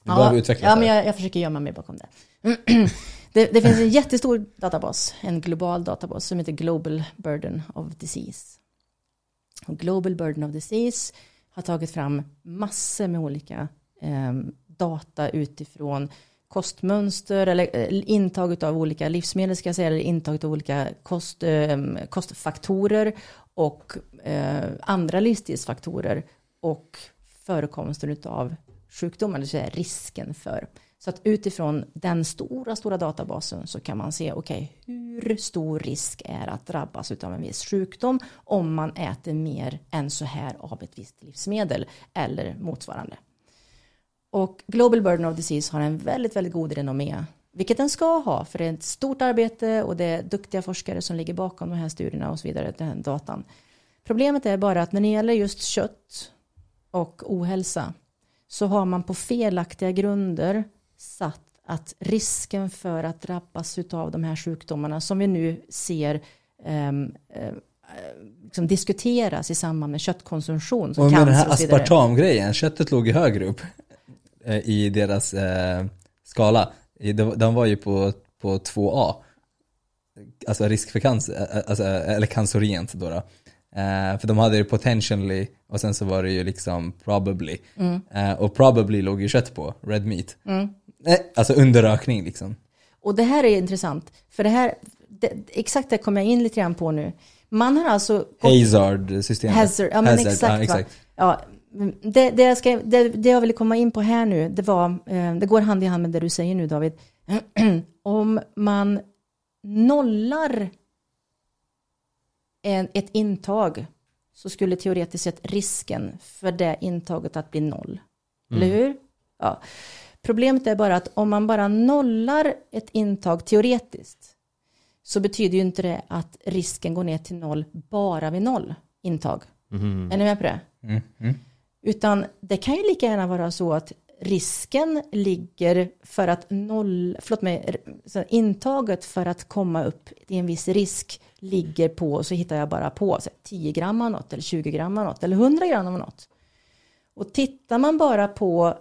Du ja, ja men jag, jag försöker gömma mig bakom det. det. det. finns en jättestor databas, en global databas som heter Global Burden of Disease. Och Global Burden of Disease har tagit fram massor med olika eh, data utifrån kostmönster eller eh, intag av olika livsmedel ska jag säga, eller intag av olika kost, eh, kostfaktorer och eh, andra livsstilsfaktorer och förekomsten av sjukdomar, det vill säga risken för. Så att utifrån den stora, stora databasen så kan man se, okej, okay, hur stor risk är att drabbas av en viss sjukdom om man äter mer än så här av ett visst livsmedel eller motsvarande. Och Global Burden of Disease har en väldigt, väldigt god renommé, vilket den ska ha, för det är ett stort arbete och det är duktiga forskare som ligger bakom de här studierna och så vidare, den här datan. Problemet är bara att när det gäller just kött och ohälsa så har man på felaktiga grunder satt att risken för att drabbas av de här sjukdomarna som vi nu ser um, liksom diskuteras i samband med köttkonsumtion. och med den här aspartamgrejen, köttet låg ju högre upp eh, i deras eh, skala. De var ju på, på 2A. Alltså risk för cancer, eh, alltså, eller cancerogent då. då. Uh, för de hade det potentially och sen så var det ju liksom probably. Mm. Uh, och probably låg ju kött på, red meat. Mm. Alltså under rökning liksom. Och det här är intressant, för det här, det, exakt det kommer jag in lite grann på nu. Man har alltså... Hazard-systemet. Hazard, ja men Hazard, exakt. Ja, exakt. Ja, det, det, jag ska, det, det jag ville komma in på här nu, det var, eh, det går hand i hand med det du säger nu David. Om man nollar en, ett intag så skulle teoretiskt sett risken för det intaget att bli noll. Mm. Eller hur? Ja. Problemet är bara att om man bara nollar ett intag teoretiskt så betyder ju inte det att risken går ner till noll bara vid noll intag. Mm. Är ni med på det? Mm. Mm. Utan det kan ju lika gärna vara så att risken ligger för att noll, förlåt mig, intaget för att komma upp i en viss risk ligger på, så hittar jag bara på, så 10 gram av något eller 20 gram av något eller 100 gram av något. Och tittar man bara på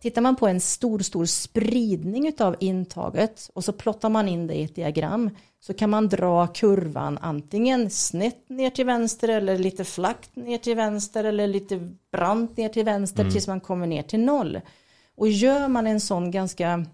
Tittar man på en stor, stor spridning av intaget och så plottar man in det i ett diagram så kan man dra kurvan antingen snett ner till vänster eller lite flackt ner till vänster eller lite brant ner till vänster mm. tills man kommer ner till noll. Och gör man en sån ganska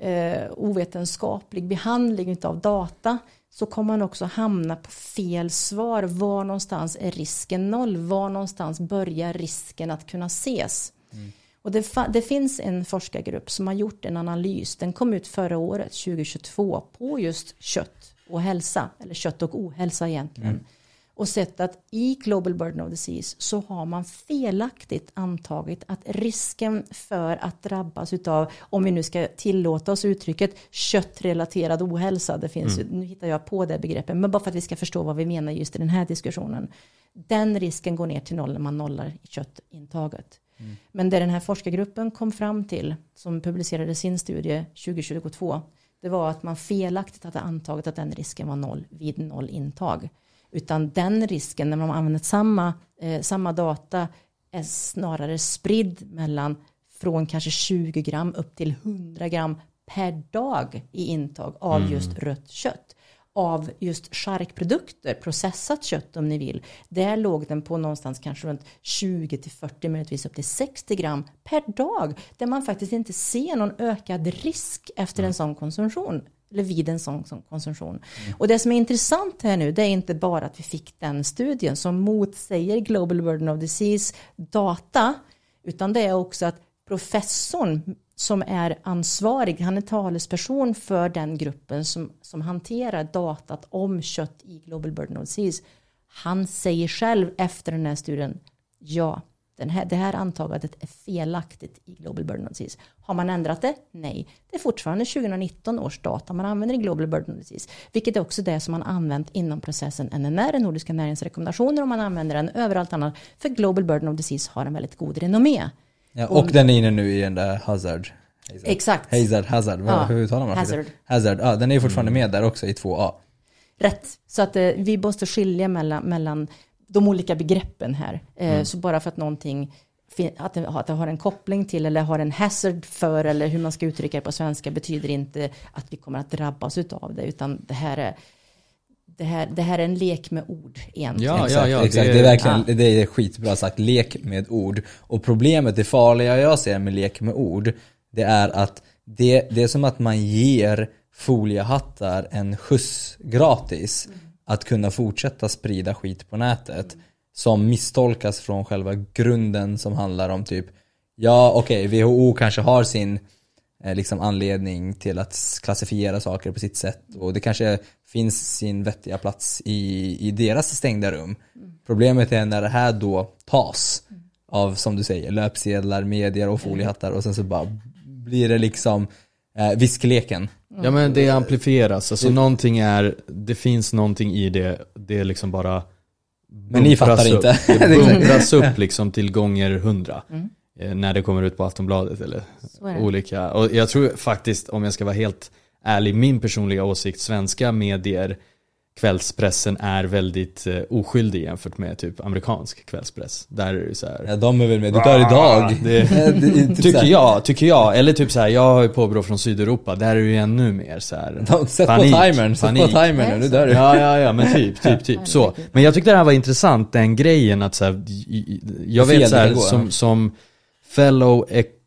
eh, ovetenskaplig behandling av data så kommer man också hamna på fel svar. Var någonstans är risken noll? Var någonstans börjar risken att kunna ses? Mm. Och det, det, finns en forskargrupp som har gjort en analys, den kom ut förra året, 2022, på just kött och hälsa, eller kött och ohälsa egentligen. Mm. Och sett att i Global Burden of Disease så har man felaktigt antagit att risken för att drabbas av, om vi nu ska tillåta oss uttrycket, köttrelaterad ohälsa, det finns mm. nu hittar jag på det begreppet, men bara för att vi ska förstå vad vi menar just i den här diskussionen. Den risken går ner till noll när man nollar köttintaget. Mm. Men det den här forskargruppen kom fram till, som publicerade sin studie 2022, det var att man felaktigt hade antagit att den risken var noll vid noll intag. Utan den risken när man använder samma, eh, samma data är snarare spridd mellan från kanske 20 gram upp till 100 gram per dag i intag av mm. just rött kött av just charkprodukter, processat kött om ni vill, där låg den på någonstans kanske runt 20 till 40, möjligtvis upp till 60 gram per dag, där man faktiskt inte ser någon ökad risk efter en sån konsumtion eller vid en sån, sån konsumtion. Mm. Och det som är intressant här nu, det är inte bara att vi fick den studien som motsäger Global Burden of Disease data, utan det är också att professorn som är ansvarig, han är talesperson för den gruppen som, som hanterar datat om kött i Global Burden of Disease. Han säger själv efter den här studien, ja, den här, det här antagandet är felaktigt i Global Burden of Disease. Har man ändrat det? Nej. Det är fortfarande 2019 års data man använder i Global Burden of Disease. Vilket är också det som man använt inom processen NNR, Nordiska näringsrekommendationer, och man använder den överallt annat. För Global Burden of Disease har en väldigt god renommé. Ja, och, och den är inne nu i den där Hazard. Hazard. Exakt. Hazard, Hazard, ja. hur uttalar man Hazard. Hazard, ja den är fortfarande mm. med där också i 2A. Rätt, så att eh, vi måste skilja mellan, mellan de olika begreppen här. Eh, mm. Så bara för att någonting att det, att det har en koppling till eller har en hazard för eller hur man ska uttrycka det på svenska betyder inte att vi kommer att drabbas av det utan det här är det här, det här är en lek med ord egentligen. Ja, ja, ja, exakt. Det, det är verkligen ja. det är skitbra sagt, lek med ord. Och problemet, det farliga jag ser med lek med ord, det är att det, det är som att man ger foliehattar en skjuts gratis. Mm att kunna fortsätta sprida skit på nätet som misstolkas från själva grunden som handlar om typ ja okej okay, WHO kanske har sin liksom anledning till att klassifiera saker på sitt sätt och det kanske finns sin vettiga plats i, i deras stängda rum. Problemet är när det här då tas av som du säger löpsedlar, medier och foliehattar och sen så bara blir det liksom eh, viskleken. Ja men det amplifieras, alltså det, någonting är, det finns någonting i det, det är liksom bara Men ni fattar upp. inte. Det bumpras upp liksom till gånger hundra. Eh, när det kommer ut på Aftonbladet eller olika. Och jag tror faktiskt, om jag ska vara helt ärlig, min personliga åsikt, svenska medier kvällspressen är väldigt eh, oskyldig jämfört med typ amerikansk kvällspress. Där är det så här, Ja de är väl med, du dör idag. Det, det, tycker jag, tycker jag. Eller typ så här, jag har ju påbrå från Sydeuropa, där är det ju ännu mer så här, Sätt panik, på timern, sätt på timern nu dör du. Ja, ja, ja, men typ, typ, typ så. Men jag tyckte det här var intressant, den grejen att så här, jag vet så här, som, som fellow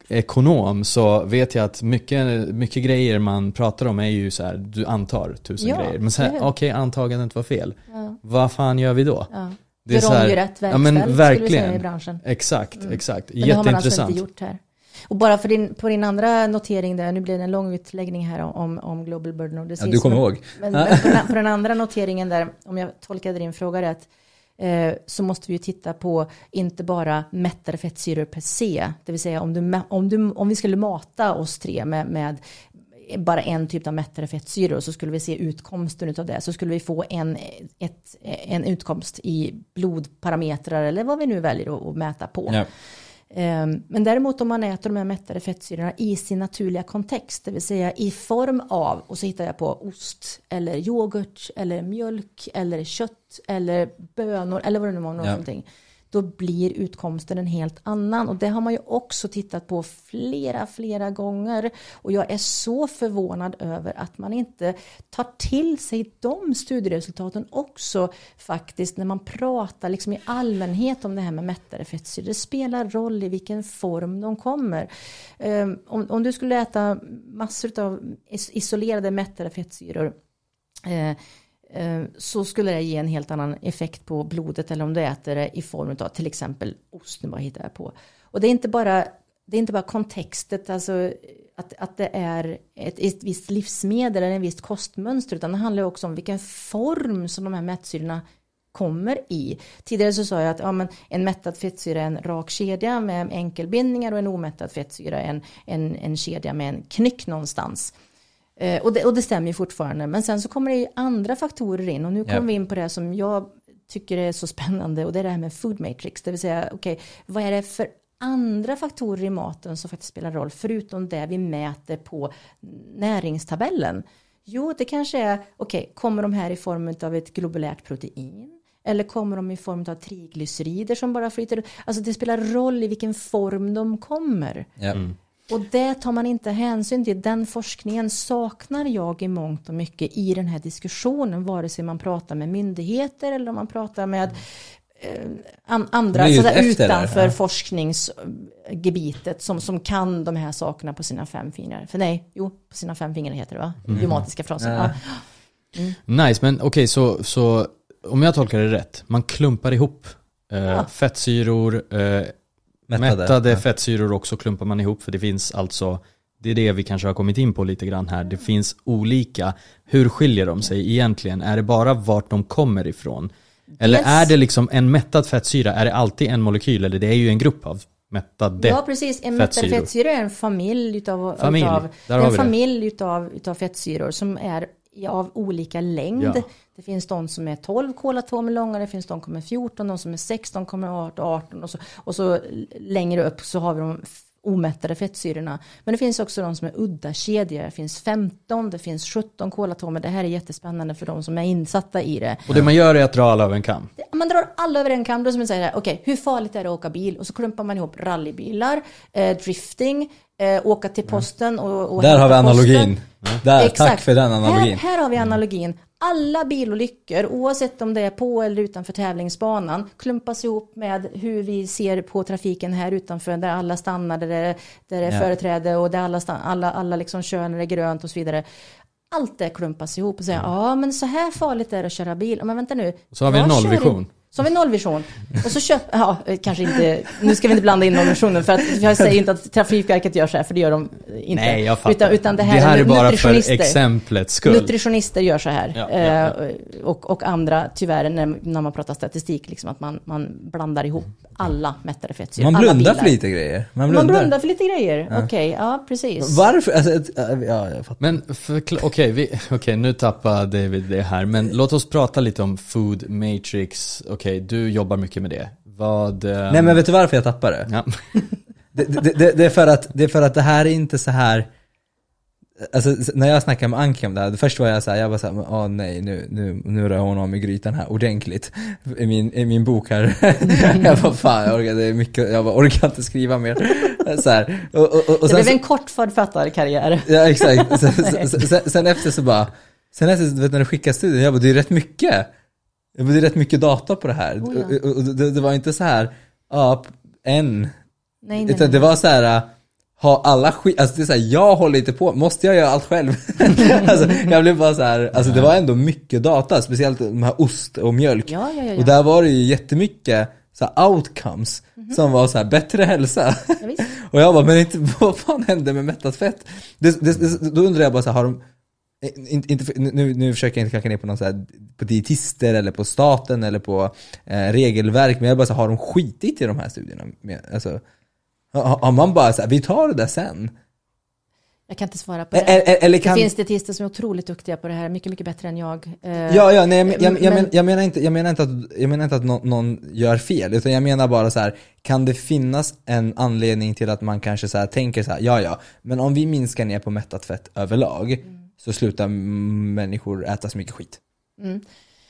ekonom så vet jag att mycket, mycket grejer man pratar om är ju så här, du antar tusen ja, grejer. Men okej, okay, antagandet var fel. Ja. Vad fan gör vi då? Ja. Det är så här, rätt ja, men verkligen. i branschen. Exakt, mm. exakt. Men Jätteintressant. Det har man alltså inte gjort här. Och bara för din, på din andra notering där, nu blir det en lång utläggning här om, om Global Burden of Disease. Ja, du kommer ihåg. Men, men på, den, på, den, andra noteringen där, om jag tolkade din fråga rätt, Eh, så måste vi ju titta på inte bara mättade fettsyror per se, det vill säga om, du, om, du, om vi skulle mata oss tre med, med bara en typ av mättade fettsyror så skulle vi se utkomsten av det. Så skulle vi få en, ett, en utkomst i blodparametrar eller vad vi nu väljer att, mäta på. Ja. Ehm, men däremot om man äter de här mättade fettsyrorna i sin naturliga kontext, det vill säga i form av, och så hittar jag på ost eller yoghurt eller mjölk eller kött eller bönor eller vad det nu var. Ja. Då blir utkomsten en helt annan. Och det har man ju också tittat på flera, flera gånger. Och jag är så förvånad över att man inte tar till sig de studieresultaten också faktiskt när man pratar liksom i allmänhet om det här med mättade fettsyror. Det spelar roll i vilken form de kommer. Um, om, om du skulle äta massor av isolerade mättade fettsyror uh, Eh, så skulle det ge en helt annan effekt på blodet eller om du äter det i form av till exempel ost, nu bara hittar jag på. Och det är inte bara, det är inte bara kontextet, alltså att, att det är ett, ett visst livsmedel eller en visst kostmönster utan det handlar också om vilken form som de här mättsyrorna kommer i. Tidigare så sa jag att ja, men en mättad fettsyra är en rak kedja med enkelbindningar och en omättad fettsyra är en, en, en kedja med en knyck någonstans. Eh, och, det, och det stämmer ju fortfarande. Men sen så kommer det ju andra faktorer in och nu kommer yep. vi in på det som jag tycker är så spännande och det är det här med food matrix. Det vill säga, okej, okay, vad är det för andra faktorer i maten som faktiskt spelar roll förutom det vi mäter på näringstabellen? Jo, det kanske är, okej, okay, kommer de här i form av ett globulärt protein? Eller kommer de i form av triglycerider som bara flyter? Alltså det spelar roll i vilken form de kommer. Mm. Och det tar man inte hänsyn till. Den forskningen saknar jag i mångt och mycket i den här diskussionen, vare sig man pratar med myndigheter eller om man pratar med eh, andra så där, utanför ja. forskningsgebitet som, som kan de här sakerna på sina fem fingrar. För nej, jo, på sina fem fingrar heter det va? Mm. Idiomatiska fraser. Ja. Mm. Nice, men okej, okay, så, så om jag tolkar det rätt, man klumpar ihop eh, ja. fettsyror, eh, mättade, mättade ja. fettsyror också klumpar man ihop för det finns alltså det är det vi kanske har kommit in på lite grann här. Det finns olika. Hur skiljer de sig egentligen? Är det bara vart de kommer ifrån? Eller yes. är det liksom en mättad fettsyra, är det alltid en molekyl eller det är ju en grupp av mättade Ja precis, en mättad fettsyra är en familj utav, familj. utav, en familj utav, utav fettsyror som är av olika längd. Ja. Det finns de som är 12 kolatomer långa, det finns de som är 14, de som är 16, kommer 18 och så, och så längre upp så har vi de omättade fettsyrorna. Men det finns också de som är udda kedjor. Det finns 15, det finns 17 kolatomer. Det här är jättespännande för de som är insatta i det. Och det man gör är att dra alla över en kam? Man drar alla över en kam. Då som man säger, okej, okay, hur farligt är det att åka bil? Och så klumpar man ihop rallybilar, eh, drifting, eh, åka till posten och, och Där har vi analogin. Där, Exakt. tack för den analogin. Här, här har vi analogin alla bilolyckor, oavsett om det är på eller utanför tävlingsbanan, klumpas ihop med hur vi ser på trafiken här utanför, där alla stannar, där det, där det är ja. företräde och där alla, stannar, alla, alla liksom kör när det är grönt och så vidare. Allt det klumpas ihop och säger, mm. ja men så här farligt är det att köra bil. Men vänta nu. Så har vi en nollvision. Så har vi nollvision. Och så köper, ja kanske inte, nu ska vi inte blanda in nollvisionen för att jag säger inte att Trafikverket gör så här, för det gör de inte. Nej, jag fattar. Utan, utan det här, det här är, bara för exemplets skull. Nutritionister gör så här. Ja, ja, ja. Eh, och, och andra, tyvärr, när, när man pratar statistik, liksom att man, man blandar ihop alla mättade fettsyror. Man blundar för lite grejer. Man blundar, man blundar för lite grejer, okej, okay, ja precis. Varför? Alltså, ja, jag fattar. Men okej, okay, okay, nu tappar David det här, men låt oss prata lite om food matrix. Okej, okay, du jobbar mycket med det. Vad... Um... Nej men vet du varför jag tappar det? Ja. det, det, det, det, är för att, det är för att det här är inte så här Alltså när jag snackade med Anki om det här, först var jag såhär, jag var såhär, åh nej nu, nu, nu rör hon om i grytan här ordentligt i min, i min bok här. jag bara fan, jag orkar, det är mycket, jag bara, orkar inte skriva mer. Så här. Och, och, och, det blev en kort författarkarriär. ja exakt. Sen, sen, sen, efter så bara, sen efter, du vet när du skickar studien, jag bara, det är rätt mycket. Det är rätt mycket data på det här. Oh, ja. och, det, det, var inte så här, ja, en. Nej, nej, Utan det var så här ha alla skit, alltså det är såhär, jag håller inte på, måste jag göra allt själv? alltså, jag blev bara så här, alltså det var ändå mycket data, speciellt de här ost och mjölk. Ja, ja, och där var det ju jättemycket så här outcomes mm -hmm. som var så här, bättre hälsa. och jag bara, men inte, vad fan hände med mättat fett? Det, det, då undrar jag bara så här, har de inte, inte, nu, nu försöker jag inte klanka ner på någon så här, på dietister eller på staten eller på eh, regelverk, men jag bara så har de skitit i de här studierna? Alltså, har man bara så här, vi tar det där sen. Jag kan inte svara på det. Eller, eller kan... Det finns dietister som är otroligt duktiga på det här, mycket, mycket bättre än jag. Eh, ja, ja, nej, jag, jag, men... jag, men, jag, menar inte, jag menar inte att, jag menar inte att någon, någon, gör fel, utan jag menar bara så här, kan det finnas en anledning till att man kanske så här, tänker så här, ja, ja, men om vi minskar ner på mättat fett överlag, mm. Så slutar människor äta så mycket skit. Mm.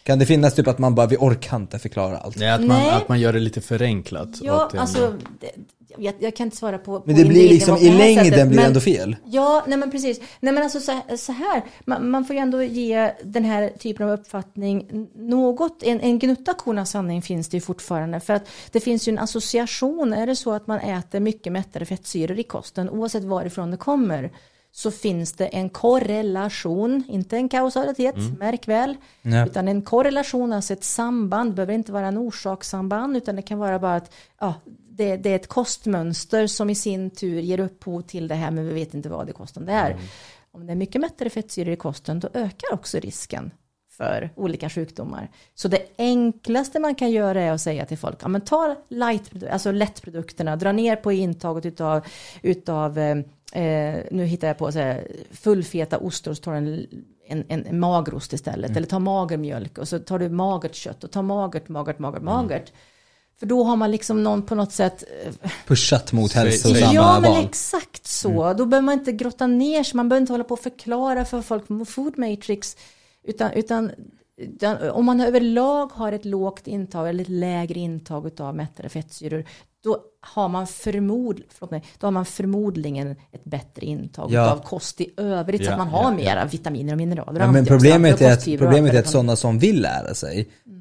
Kan det finnas typ att man bara, vi orkar inte förklara allt? Nej, att man, att man gör det lite förenklat. Ja, alltså, det, jag, jag, kan inte svara på, Men det blir liksom i längden sättet, blir men, ändå fel. Ja, nej men precis. Nej men alltså så, så här, man, man, får ju ändå ge den här typen av uppfattning något, en, en gnutta korna sanning finns det ju fortfarande. För att det finns ju en association, är det så att man äter mycket mättade fettsyror i kosten, oavsett varifrån det kommer, så finns det en korrelation, inte en kausalitet, mm. märk väl, ja. utan en korrelation, alltså ett samband, behöver inte vara en orsakssamband, utan det kan vara bara att ja, det, det, är ett kostmönster som i sin tur ger upphov till det här, men vi vet inte vad det kostande är. Mm. Om det är mycket mättade fettsyror i kosten, då ökar också risken för olika sjukdomar. Så det enklaste man kan göra är att säga till folk, ja men ta light, alltså lättprodukterna, dra ner på intaget utav, utav eh, nu hittar jag på så här, fullfeta ostar och så tar en, en, en magrost istället. Mm. Eller ta magermjölk och så tar du magert kött och ta magert, magert, magert, mm. magert. För då har man liksom någon på något sätt eh, Pushat mot hälsosamma Ja men exakt så. Mm. Då behöver man inte grotta ner sig. Man behöver inte hålla på och förklara för folk på Food Matrix. Utan, utan, utan, om man överlag har ett lågt intag eller ett lägre intag av mättade fettsyror. Då har man, förmod, mig, då har man förmodligen ett bättre intag ja. av kost i övrigt. Ja, så att man har ja, mera vitaminer och mineraler. Men problemet är, att, problemet är att sådana som vill lära sig mm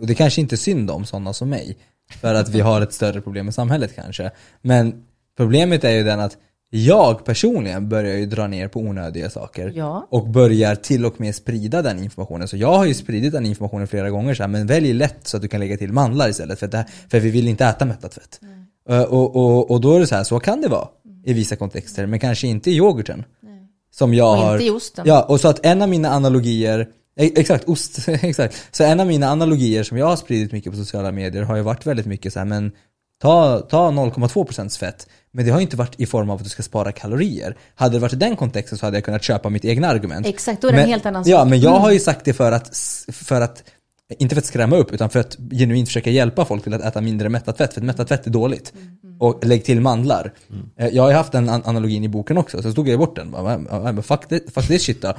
och det kanske inte är synd om sådana som mig, för att vi har ett större problem i samhället kanske. Men problemet är ju den att jag personligen börjar ju dra ner på onödiga saker ja. och börjar till och med sprida den informationen. Så jag har ju spridit den informationen flera gånger så här, men välj lätt så att du kan lägga till mandlar istället för, det, för vi vill inte äta mättat fett. Mm. Och, och, och då är det så här, så kan det vara i vissa kontexter, men kanske inte i yoghurten. Nej. Som jag och har, inte i osten. Ja, och så att en av mina analogier Exakt, ost. exakt. Så en av mina analogier som jag har spridit mycket på sociala medier har ju varit väldigt mycket så här, men ta, ta 0,2% fett. Men det har ju inte varit i form av att du ska spara kalorier. Hade det varit i den kontexten så hade jag kunnat köpa mitt egna argument. Exakt, då är det men, en helt annan sak. Ja, men jag har ju sagt det för att, för att inte för att skrämma upp, utan för att genuint försöka hjälpa folk till att äta mindre mättat fett. För att mättat fett är dåligt. Mm. mm. Och lägg till mandlar. Mm. Eh, jag har ju haft den analogin i boken också, så tog jag bort den. Bara, fuck, this, fuck this shit då.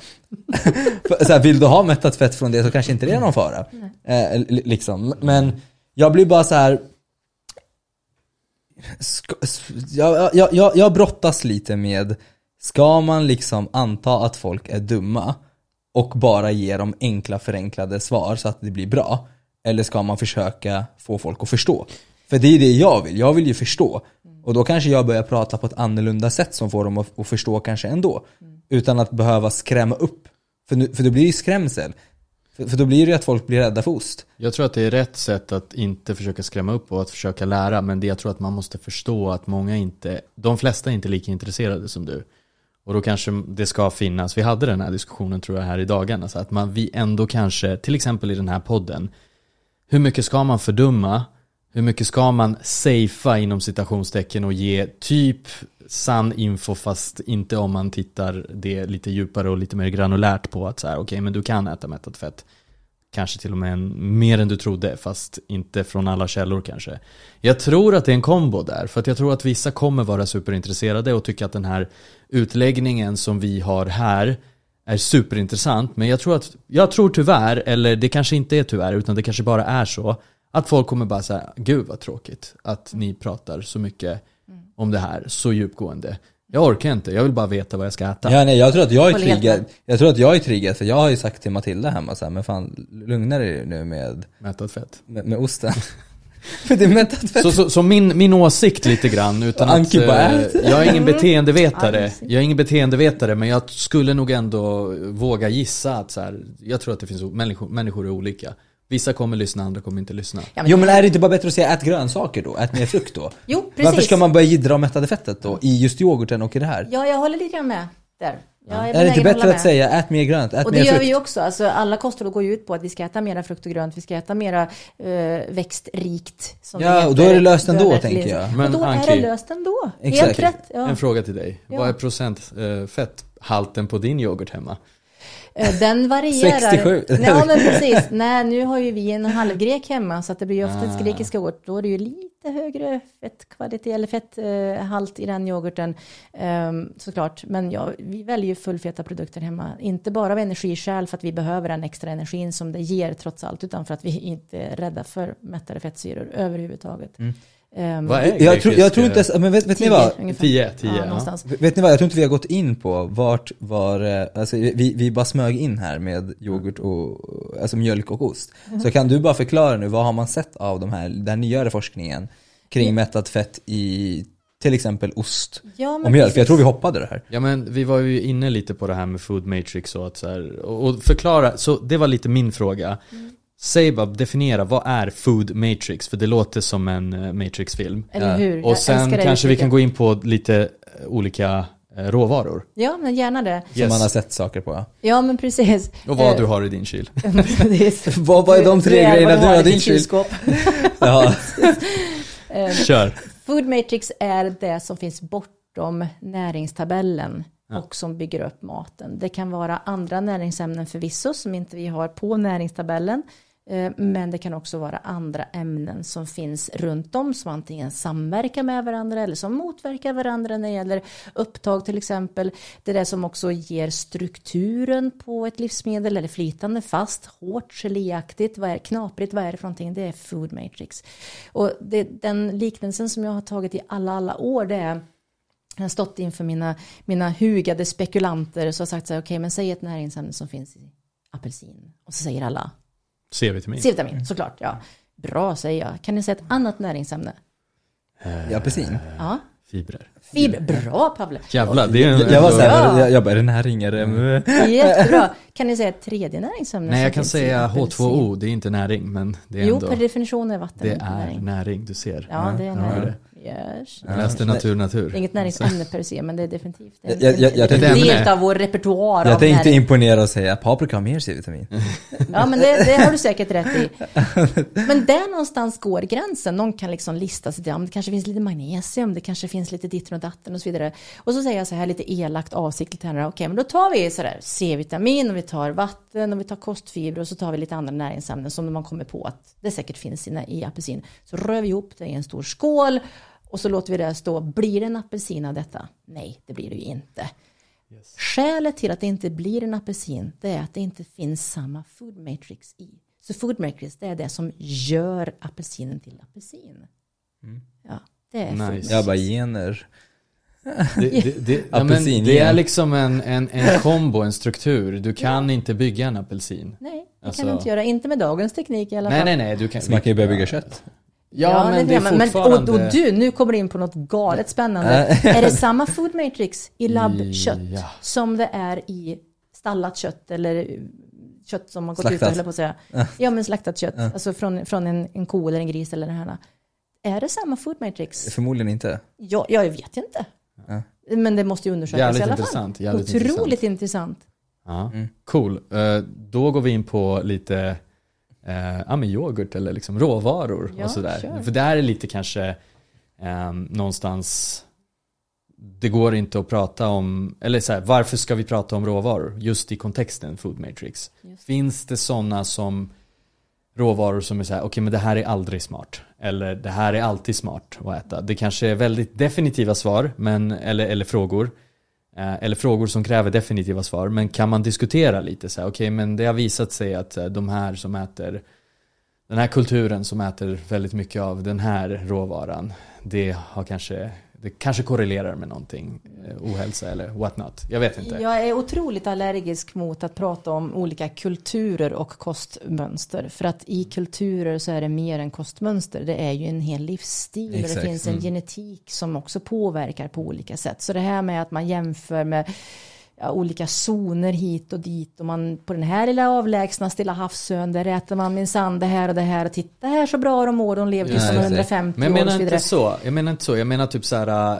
så här, vill du ha mättat fett från det så kanske inte det är någon fara. Eh, liksom. Men jag blir bara så här. Jag, jag, jag, jag brottas lite med, ska man liksom anta att folk är dumma? och bara ge dem enkla förenklade svar så att det blir bra? Eller ska man försöka få folk att förstå? För det är det jag vill, jag vill ju förstå. Och då kanske jag börjar prata på ett annorlunda sätt som får dem att, förstå kanske ändå. Utan att behöva skrämma upp. För, nu, för då blir det ju skrämsel. För, för då blir det ju att folk blir rädda för ost. Jag tror att det är rätt sätt att inte försöka skrämma upp och att försöka lära. Men det jag tror att man måste förstå att många inte, de flesta är inte lika intresserade som du. Och då kanske det ska finnas, vi hade den här diskussionen tror jag här i dagarna, så att man, vi ändå kanske, till exempel i den här podden, hur mycket ska man fördumma? Hur mycket ska man safea inom citationstecken och ge typ sann info fast inte om man tittar det lite djupare och lite mer granulärt på att så här, okej okay, men du kan äta mättat fett kanske till och med en, mer än du trodde, fast inte från alla källor kanske. Jag tror att det är en kombo där, för att jag tror att vissa kommer vara superintresserade och tycka att den här utläggningen som vi har här är superintressant, men jag tror att, jag tror tyvärr, eller det kanske inte är tyvärr, utan det kanske bara är så, att folk kommer bara säga, gud vad tråkigt att ni pratar så mycket om det här, så djupgående. Jag orkar inte, jag vill bara veta vad jag ska äta. Ja, nej, jag tror att jag är triggad, jag tror att jag är triggad för jag har ju sagt till Matilda hemma så här, men fan lugna dig nu med Mättat fett. Med, med osten. för det är mättat fett. Så, så, så, min, min åsikt lite grann, utan att, eh, jag är ingen beteendevetare, jag är ingen beteendevetare men jag skulle nog ändå våga gissa att så här, jag tror att det finns människor, människor är olika. Vissa kommer lyssna, andra kommer inte lyssna. Ja, men jo men är det inte bara bättre att säga ät grönsaker då? Ät mer frukt då? jo, precis. Varför ska man börja jiddra om mättade fettet då? I just yoghurten och i det här? Ja, jag håller lite grann med där. Ja, är, är det inte bättre att säga ät mer grönt, ät Och det gör frukt. vi ju också. Alltså, alla kostråd går ju ut på att vi ska äta mera frukt och grönt, vi ska äta mera uh, växtrikt. ja, och då är det löst ändå tänker jag. Men och då Anki, är det löst ändå. Exakt. Helt rätt. Ja. En fråga till dig. Ja. Vad är procentfetthalten uh, på din yoghurt hemma? Eh, den varierar. 67? Ja men precis. Nej, nu har ju vi en halvgrek hemma så att det blir ju oftast ah. grekisk yoghurt. Då är det ju lite högre fettkvalitet eller fetthalt i den yoghurten um, såklart. Men ja, vi väljer ju fullfeta produkter hemma. Inte bara av energiskäl för att vi behöver den extra energin som det ger trots allt. Utan för att vi inte är rädda för mättade fettsyror överhuvudtaget. Mm. Um, är jag, tror, jag tror inte, men vet, vet ni vad? 10, 10 ja, ja. Vet ni vad, jag tror inte vi har gått in på vart var, eh, alltså vi, vi bara smög in här med yoghurt och, alltså mjölk och ost. Mm. Så kan du bara förklara nu, vad har man sett av de här, den nyare forskningen kring mm. mättat fett i till exempel ost ja, och mjölk. Jag tror vi hoppade det här. Ja men vi var ju inne lite på det här med food matrix och att så här, och förklara, så det var lite min fråga. Mm. Säg bara, definiera, vad är food matrix? För det låter som en uh, matrix-film. Eller hur? Och sen kanske vi kan gå in på lite uh, olika råvaror. Ja, men gärna det. Som yes. man har sett saker på. Ja, men precis. Och vad du har i din kyl. vad, vad är de tre grejerna du har i din kyl? ja. Kör. Food matrix är det som finns bortom näringstabellen ja. och som bygger upp maten. Det kan vara andra näringsämnen förvisso som inte vi har på näringstabellen. Eh, men det kan också vara andra ämnen som finns runt om som antingen samverkar med varandra eller som motverkar varandra när det gäller upptag till exempel. Det är det som också ger strukturen på ett livsmedel eller flytande fast, hårt, geléaktigt, vad är knaprigt, vad är det för någonting? Det är food matrix. Och det, den liknelsen som jag har tagit i alla, alla år det är jag har stått inför mina, mina hugade spekulanter så har sagt så här, okej okay, men säg ett näringsämne som finns i apelsin. Och så säger alla C-vitamin. C-vitamin, såklart. Ja. Bra säger jag. Kan ni säga ett annat näringsämne? I apelsin? Ja. Fibrer. Fibrer. Bra Pavle. Jävlar, det är en... Jag var såhär, jag, jag bara, är det? Är det... Jättebra. Kan ni säga ett tredje näringsämne? Nej, jag kan säga H2O, det är inte näring, men det är jo, ändå... Jo, per definition är vatten Det är näring. näring, du ser. Ja, det är näring. Yes. Jag läste natur, natur. Inget näringsämne per se, men det är definitivt en, jag, jag, jag, en del av vår repertoar Jag tänkte näring. imponera och säga paprika har mer C-vitamin. ja, men det, det, har du säkert rätt i. Men där någonstans går gränsen. Någon kan liksom lista sig, det kanske finns lite magnesium, det kanske finns lite ditten och datten och så vidare. Och så säger jag så här lite elakt avsiktligt här, okej, okay, men då tar vi sådär C-vitamin och vi tar vatten och vi tar kostfibrer och så tar vi lite andra näringsämnen som man kommer på att det säkert finns i, i apelsin. Så rör vi ihop det i en stor skål och så låter vi det stå. Blir det en apelsin av detta? Nej, det blir det ju inte. Yes. Skälet till att det inte blir en apelsin det är att det inte finns samma food matrix i. Så food matrix det är det som gör apelsinen till apelsin. Mm. Ja, det är nice. Jag bara gener. Det, det, det, ja, det, är liksom en, en, en kombo, en struktur. Du kan ja. inte bygga en apelsin. Nej, det alltså... kan du inte göra. Inte med dagens teknik i alla fall. Nej, nej, nej. Du kan, Så man kan ju börja bygga kött. Ja, ja men det är fortfarande... Men, och, och, du, nu kommer du in på något galet spännande. är det samma food matrix i labbkött ja. som det är i stallat kött eller kött som har gått slaktat. ut, på att säga. Ja, men slaktat kött. Ja. Alltså från, från en, en ko eller en gris eller det här. Är det samma food matrix? Förmodligen inte. Ja, jag vet inte. Ja. Men det måste ju undersökas jävligt i alla intressant, fall. Jävligt Otroligt intressant. intressant. Ja, mm. Cool. Uh, då går vi in på lite eh, ja, men yoghurt eller liksom råvaror ja, och sådär. Sure. För där är lite kanske eh, någonstans det går inte att prata om, eller så här, varför ska vi prata om råvaror? Just i kontexten Food Matrix. Just. Finns det sådana som råvaror som är så här, okej okay, men det här är aldrig smart. Eller det här är alltid smart att äta. Det kanske är väldigt definitiva svar, men, eller, eller frågor. Eh, eller frågor som kräver definitiva svar. Men kan man diskutera lite så här, okej okay, men det har visat sig att eh, de här som äter den här kulturen som äter väldigt mycket av den här råvaran, det har kanske det kanske korrelerar med någonting, eh, ohälsa eller what not. Jag vet inte. Jag är otroligt allergisk mot att prata om olika kulturer och kostmönster. För att i kulturer så är det mer än kostmönster. Det är ju en hel livsstil Exakt. och det finns en mm. genetik som också påverkar på olika sätt. Så det här med att man jämför med ja, olika zoner hit och dit och man på den här lilla avlägsna Stilla havsön där äter man minsann det här och det här och titta här så bra de mår, de levde ju som 150 år Men jag menar inte så, jag menar inte så, jag menar typ så här äh,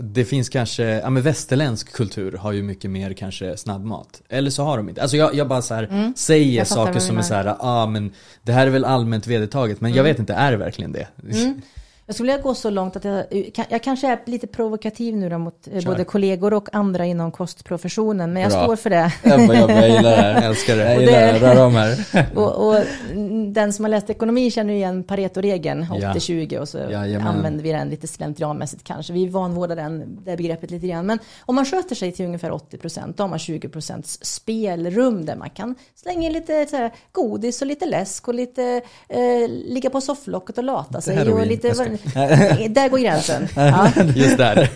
det finns kanske, ja men västerländsk kultur har ju mycket mer kanske snabbmat. Eller så har de inte. Alltså jag, jag bara så här, mm. säger saker som är så här, ja ah, men det här är väl allmänt vedertaget. Men mm. jag vet inte, är det verkligen det? Mm. Jag skulle vilja gå så långt att jag, jag kanske är lite provokativ nu då mot eh, Kör. både kollegor och andra inom kostprofessionen, men jag Bra. står för det. Jag, jag, jag gillar det här, jag älskar det. Jag gillar det, rör om här. Och, och, den som har läst ekonomi känner igen Pareto-regeln, 80-20 ja. och så ja, använder vi den lite slentrianmässigt kanske. Vi vanvårdar den, det begreppet lite grann. Men om man sköter sig till ungefär 80 procent, då har man 20 procents spelrum där man kan slänga in lite så här, godis och lite läsk och lite eh, ligga på sofflocket och lata sig. Och lite, där går gränsen. Ja. Just där.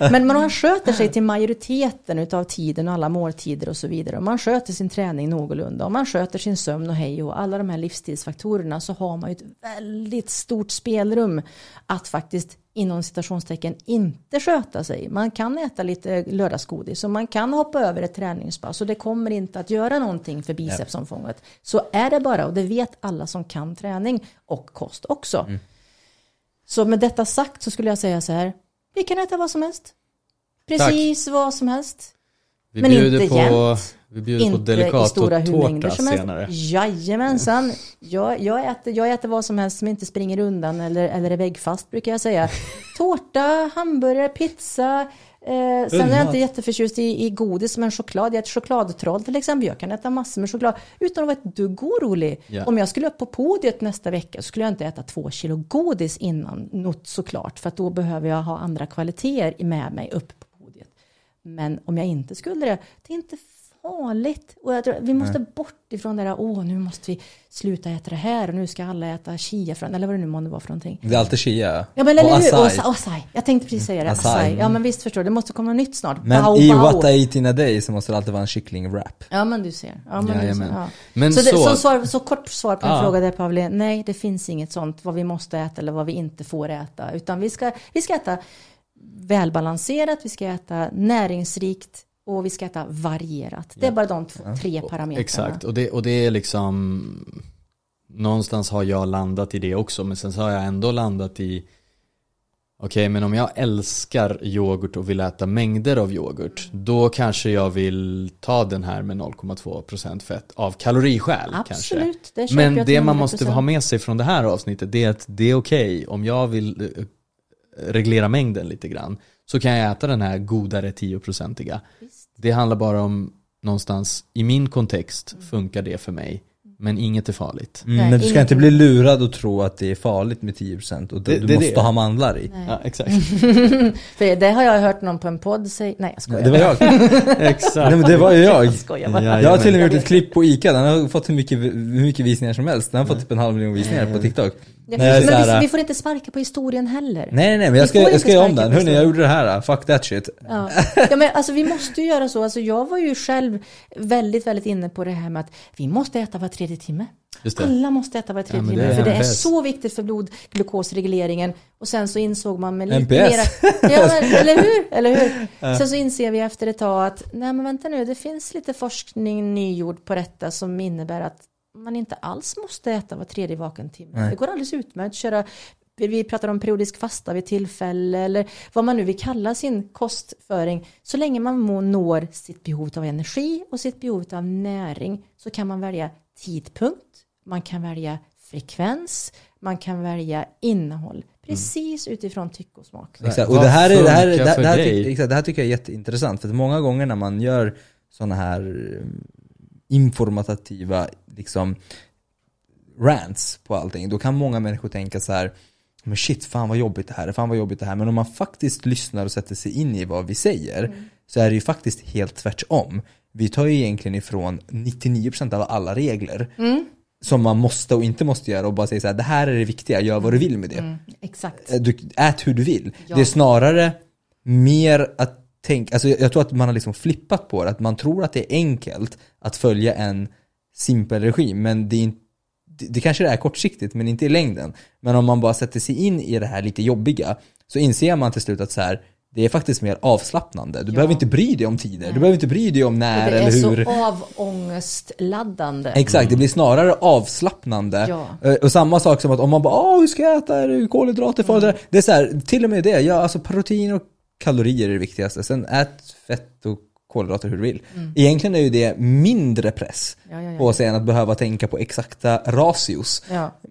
Men man sköter sig till majoriteten av tiden och alla måltider och så vidare. Om man sköter sin träning någorlunda, om man sköter sin sömn och hej och alla de här livsstilsfaktorerna så har man ju ett väldigt stort spelrum att faktiskt inom citationstecken inte sköta sig. Man kan äta lite lördagsgodis och man kan hoppa över ett träningspass och det kommer inte att göra någonting för bicepsomfånget. Så är det bara och det vet alla som kan träning och kost också. Mm. Så med detta sagt så skulle jag säga så här. Vi kan äta vad som helst. Precis Tack. vad som helst. Vi men inte på, jämt. Vi bjuder inte på delicatotårta senare. Jajamensan. Jag, jag, äter, jag äter vad som helst som inte springer undan eller, eller är väggfast brukar jag säga. Tårta, hamburgare, pizza. Eh, sen är jag inte jätteförtjust i, i godis men choklad. Jag äter chokladtroll till exempel. Jag kan äta massor med choklad utan att vara ett dugg orolig. Yeah. Om jag skulle upp på podiet nästa vecka så skulle jag inte äta två kilo godis innan. Något såklart. För att då behöver jag ha andra kvaliteter med mig upp på podiet. Men om jag inte skulle det, det är inte farligt. Och jag tror, vi måste Nej. bort ifrån det där, åh nu måste vi sluta äta det här och nu ska alla äta chiafrön, eller vad det nu måste vara för någonting. Det är alltid chia. Ja men eller hur, acai. acai. Jag tänkte precis säga det, acai. Ja men visst förstår du, det måste komma något nytt snart. Men bao, i bao. What I Eat In A Day så måste det alltid vara en kyckling-wrap. Ja men du ser. Ja, men ja, du ser. Ja. Men så, så... Det, så, svar, så kort svar på en ja. fråga där Pavle, nej det finns inget sånt vad vi måste äta eller vad vi inte får äta. Utan vi ska, vi ska äta välbalanserat, vi ska äta näringsrikt, och vi ska äta varierat. Det är bara de två, tre parametrarna. Exakt, och det, och det är liksom Någonstans har jag landat i det också men sen så har jag ändå landat i Okej okay, men om jag älskar yoghurt och vill äta mängder av yoghurt Då kanske jag vill ta den här med 0,2% fett av kaloriskäl Absolut, kanske. Det men det man måste ha med sig från det här avsnittet Det är att det är okej. Okay om jag vill eh, reglera mängden lite grann Så kan jag äta den här godare 10-procentiga det handlar bara om någonstans, i min kontext funkar det för mig. Men inget är farligt. Mm, Nej, men du ska inte bli lurad och tro att det är farligt med 10% och det, du det måste det. ha mandlar i. Nej. Ja, exakt. för det har jag hört någon på en podd säga. Nej jag skojar. Det var jag. exakt. Nej men det var ju jag. Jag, skojar Ja, jag har till och med gjort ett klipp på ICA, den har fått hur mycket, hur mycket visningar som helst. Den har fått typ en halv miljon visningar på TikTok. Ja, men vi, vi, får inte sparka på historien heller. Nej nej men jag ska, jag ska göra om den. Hörni jag gjorde det här, fuck that shit. Ja. ja men alltså vi måste ju göra så. Alltså jag var ju själv väldigt väldigt inne på det här med att vi måste äta var tredje timme. Alla måste äta var tredje timme. För det är så viktigt för blodglukosregleringen. Och sen så insåg man med lite NPS. mera... Ja, men, eller hur? Eller hur? Sen så inser vi efter ett tag att nej men vänta nu, det finns lite forskning nygjord på detta som innebär att man inte alls måste äta var tredje vaken timme. Nej. Det går alldeles utmärkt att köra vi pratar om periodisk fasta vid tillfälle eller vad man nu vill kalla sin kostföring. Så länge man når sitt behov av energi och sitt behov av näring så kan man välja tidpunkt, man kan välja frekvens, man kan välja innehåll. Precis mm. utifrån tycke och smak. Exakt, och det här, är, det, här, det, här, det, här, exakt, det här tycker jag är jätteintressant. För att många gånger när man gör sådana här mm, informativa liksom, rants på allting, då kan många människor tänka så här men shit, fan vad jobbigt det här är, fan vad jobbigt det här Men om man faktiskt lyssnar och sätter sig in i vad vi säger mm. Så är det ju faktiskt helt tvärtom Vi tar ju egentligen ifrån 99% av alla regler mm. Som man måste och inte måste göra och bara säger så här, det här är det viktiga, gör vad du vill med det mm. Exakt du, Ät hur du vill ja. Det är snarare mer att tänka, alltså jag tror att man har liksom flippat på det, att man tror att det är enkelt att följa en simpel regim men det är det kanske det är kortsiktigt men inte i längden. Men om man bara sätter sig in i det här lite jobbiga så inser man till slut att så här, det är faktiskt mer avslappnande. Du ja. behöver inte bry dig om tider, Nej. du behöver inte bry dig om när eller hur. Det är så avångestladdande. Exakt, det blir snarare avslappnande. Ja. Eh, och samma sak som att om man bara Åh, hur ska jag äta kolhydrater? Mm. Det är så här, till och med det, ja alltså protein och kalorier är det viktigaste. Sen ät fett och kolhydrater hur du vill. Mm. Egentligen är ju det mindre press ja, ja, ja. på sig än att behöva tänka på exakta ratios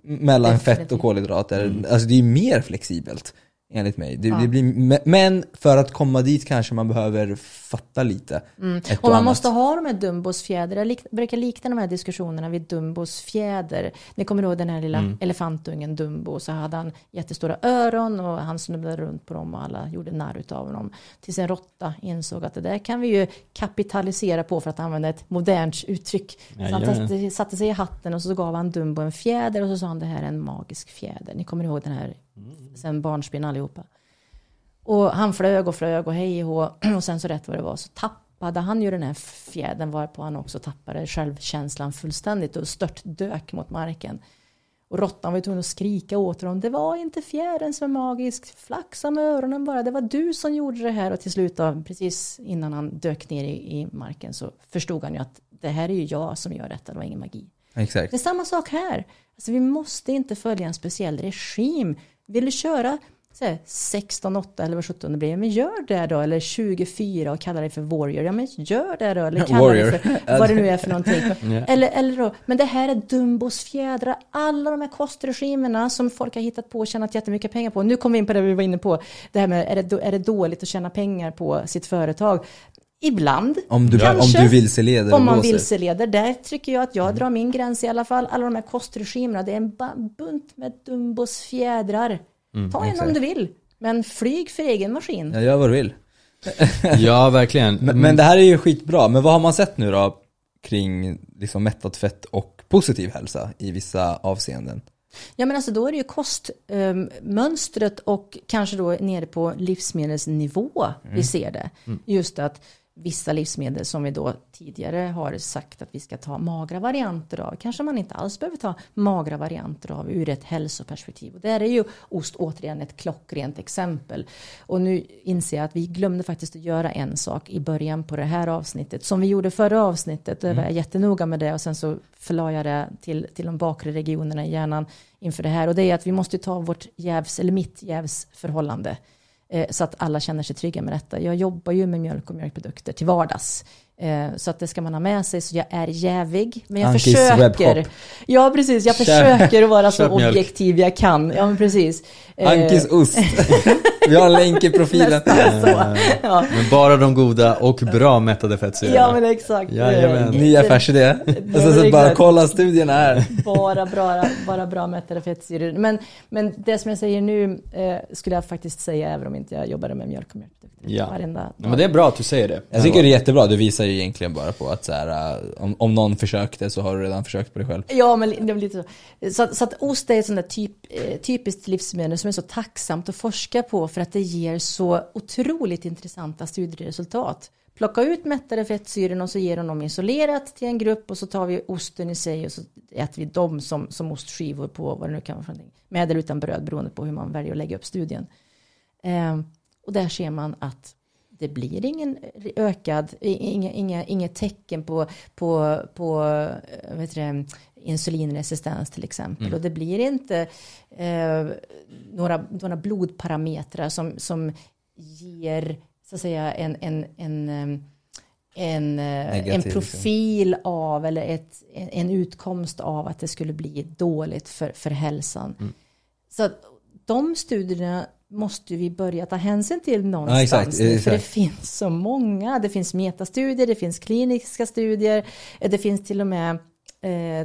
mellan Definitivt. fett och kolhydrater. Mm. Alltså det är ju mer flexibelt. Enligt mig. Det, ja. det, blir, men för att komma dit kanske man behöver fatta lite. Mm. Och, och man annat. måste ha de här Dumbos fjäder. Jag brukar likna de här diskussionerna vid Dumbos fjäder. Ni kommer ihåg den här lilla mm. elefantungen Dumbo. Så hade han jättestora öron och han snubblade runt på dem och alla gjorde narr av honom. Tills en råtta insåg att det där kan vi ju kapitalisera på för att använda ett modernt uttryck. Ja, så han ja. satte sig i hatten och så gav han Dumbo en fjäder och så sa han det här är en magisk fjäder. Ni kommer ihåg den här sen barnsben allihopa. Och han flög och flög och hej och och sen så rätt vad det var så tappade han ju den här fjädern varpå han också tappade självkänslan fullständigt och stört dök mot marken. Och råttan var ju tvungen att skrika åt honom. Det var inte fjädern som är magisk. Flaxa med öronen bara. Det var du som gjorde det här. Och till slut, då, precis innan han dök ner i, i marken så förstod han ju att det här är ju jag som gör detta. Det var ingen magi. Exakt. Det är samma sak här. Alltså, vi måste inte följa en speciell regim. Vill du köra 16, 8 eller vad 17 det blir, men gör det då. Eller 24 och kalla dig för warrior. Ja men gör det då. Eller kalla Warrior. dig för vad det nu är för någonting. Ja. Eller, eller då, men det här är Dumbos fjädrar. Alla de här kostregimerna som folk har hittat på och tjänat jättemycket pengar på. Nu kommer vi in på det vi var inne på. Det här med, är det, är det dåligt att tjäna pengar på sitt företag? Ibland. Om du, om Kanske. du vilseleder Om man vilseleder, där tycker jag att jag drar min gräns i alla fall. Alla de här kostregimerna, det är en bunt med Dumbos fjädrar. Ta en om du vill, men flyg för egen maskin. Ja, gör vad du vill. Ja, verkligen. Men, men det här är ju skitbra. Men vad har man sett nu då kring liksom mättat fett och positiv hälsa i vissa avseenden? Ja men alltså då är det ju kostmönstret och kanske då nere på livsmedelsnivå vi ser det. Just att vissa livsmedel som vi då tidigare har sagt att vi ska ta magra varianter av. Kanske man inte alls behöver ta magra varianter av ur ett hälsoperspektiv. Och där är ju ost återigen ett klockrent exempel. Och nu inser jag att vi glömde faktiskt att göra en sak i början på det här avsnittet. Som vi gjorde förra avsnittet. Då var jag jättenoga med det och sen så förlade jag det till, till de bakre regionerna i hjärnan inför det här. Och det är att vi måste ta vårt jävs, eller mitt jävsförhållande. Eh, så att alla känner sig trygga med detta. Jag jobbar ju med mjölk och mjölkprodukter till vardags. Eh, så att det ska man ha med sig. Så jag är jävig. Men jag Ankis försöker. webbshop. Ja, precis. Jag Köp- försöker vara så objektiv jag kan. Ja, men precis. Eh, Ankis ost. Vi har en länk i profilen. Ja. Men bara de goda och bra mättade fettsyrorna. ja, men exakt. Jajamän. Eh, Ny affärsidé. Och så, bara kolla studien här. bara bra, bara bra mättade fettsyror. Men, men det som jag säger nu eh, skulle jag faktiskt säga även om inte jag jobbade med mjölk och mjölkprodukter. Ja. Varenda dag. Ja, men det är bra att du säger det. Jag tycker det är jättebra, du visar ju egentligen bara på att så här, äh, om, om någon försökte så har du redan försökt på dig själv. Ja, men det blir lite så. Så, att- så att ost är ett sånt där typ, eh, typiskt livsmedel som är så tacksamt att forska på för att det ger så otroligt intressanta studieresultat. Plocka ut mättade fettsyror och så ger de dem isolerat till en grupp och så tar vi osten i sig och så äter vi dem som, som ostskivor på vad det nu kan vara för någonting. Med eller utan bröd beroende på hur man väljer att lägga upp studien. Eh, och där ser man att det blir ingen ökad, inga, inga, inget tecken på, på, på eh, vet det, insulinresistens till exempel. Och det blir inte eh, några, några blodparametrar som, som ger så att säga en, en, en, eh, en, eh, en profil av eller ett, en, utkomst av att det skulle bli dåligt för, för hälsan. Så att de studierna måste vi börja ta hänsyn till någonstans. exakt, nu, För det exakt. finns så många. Det finns metastudier, det finns kliniska studier, eh, det finns till och med eh,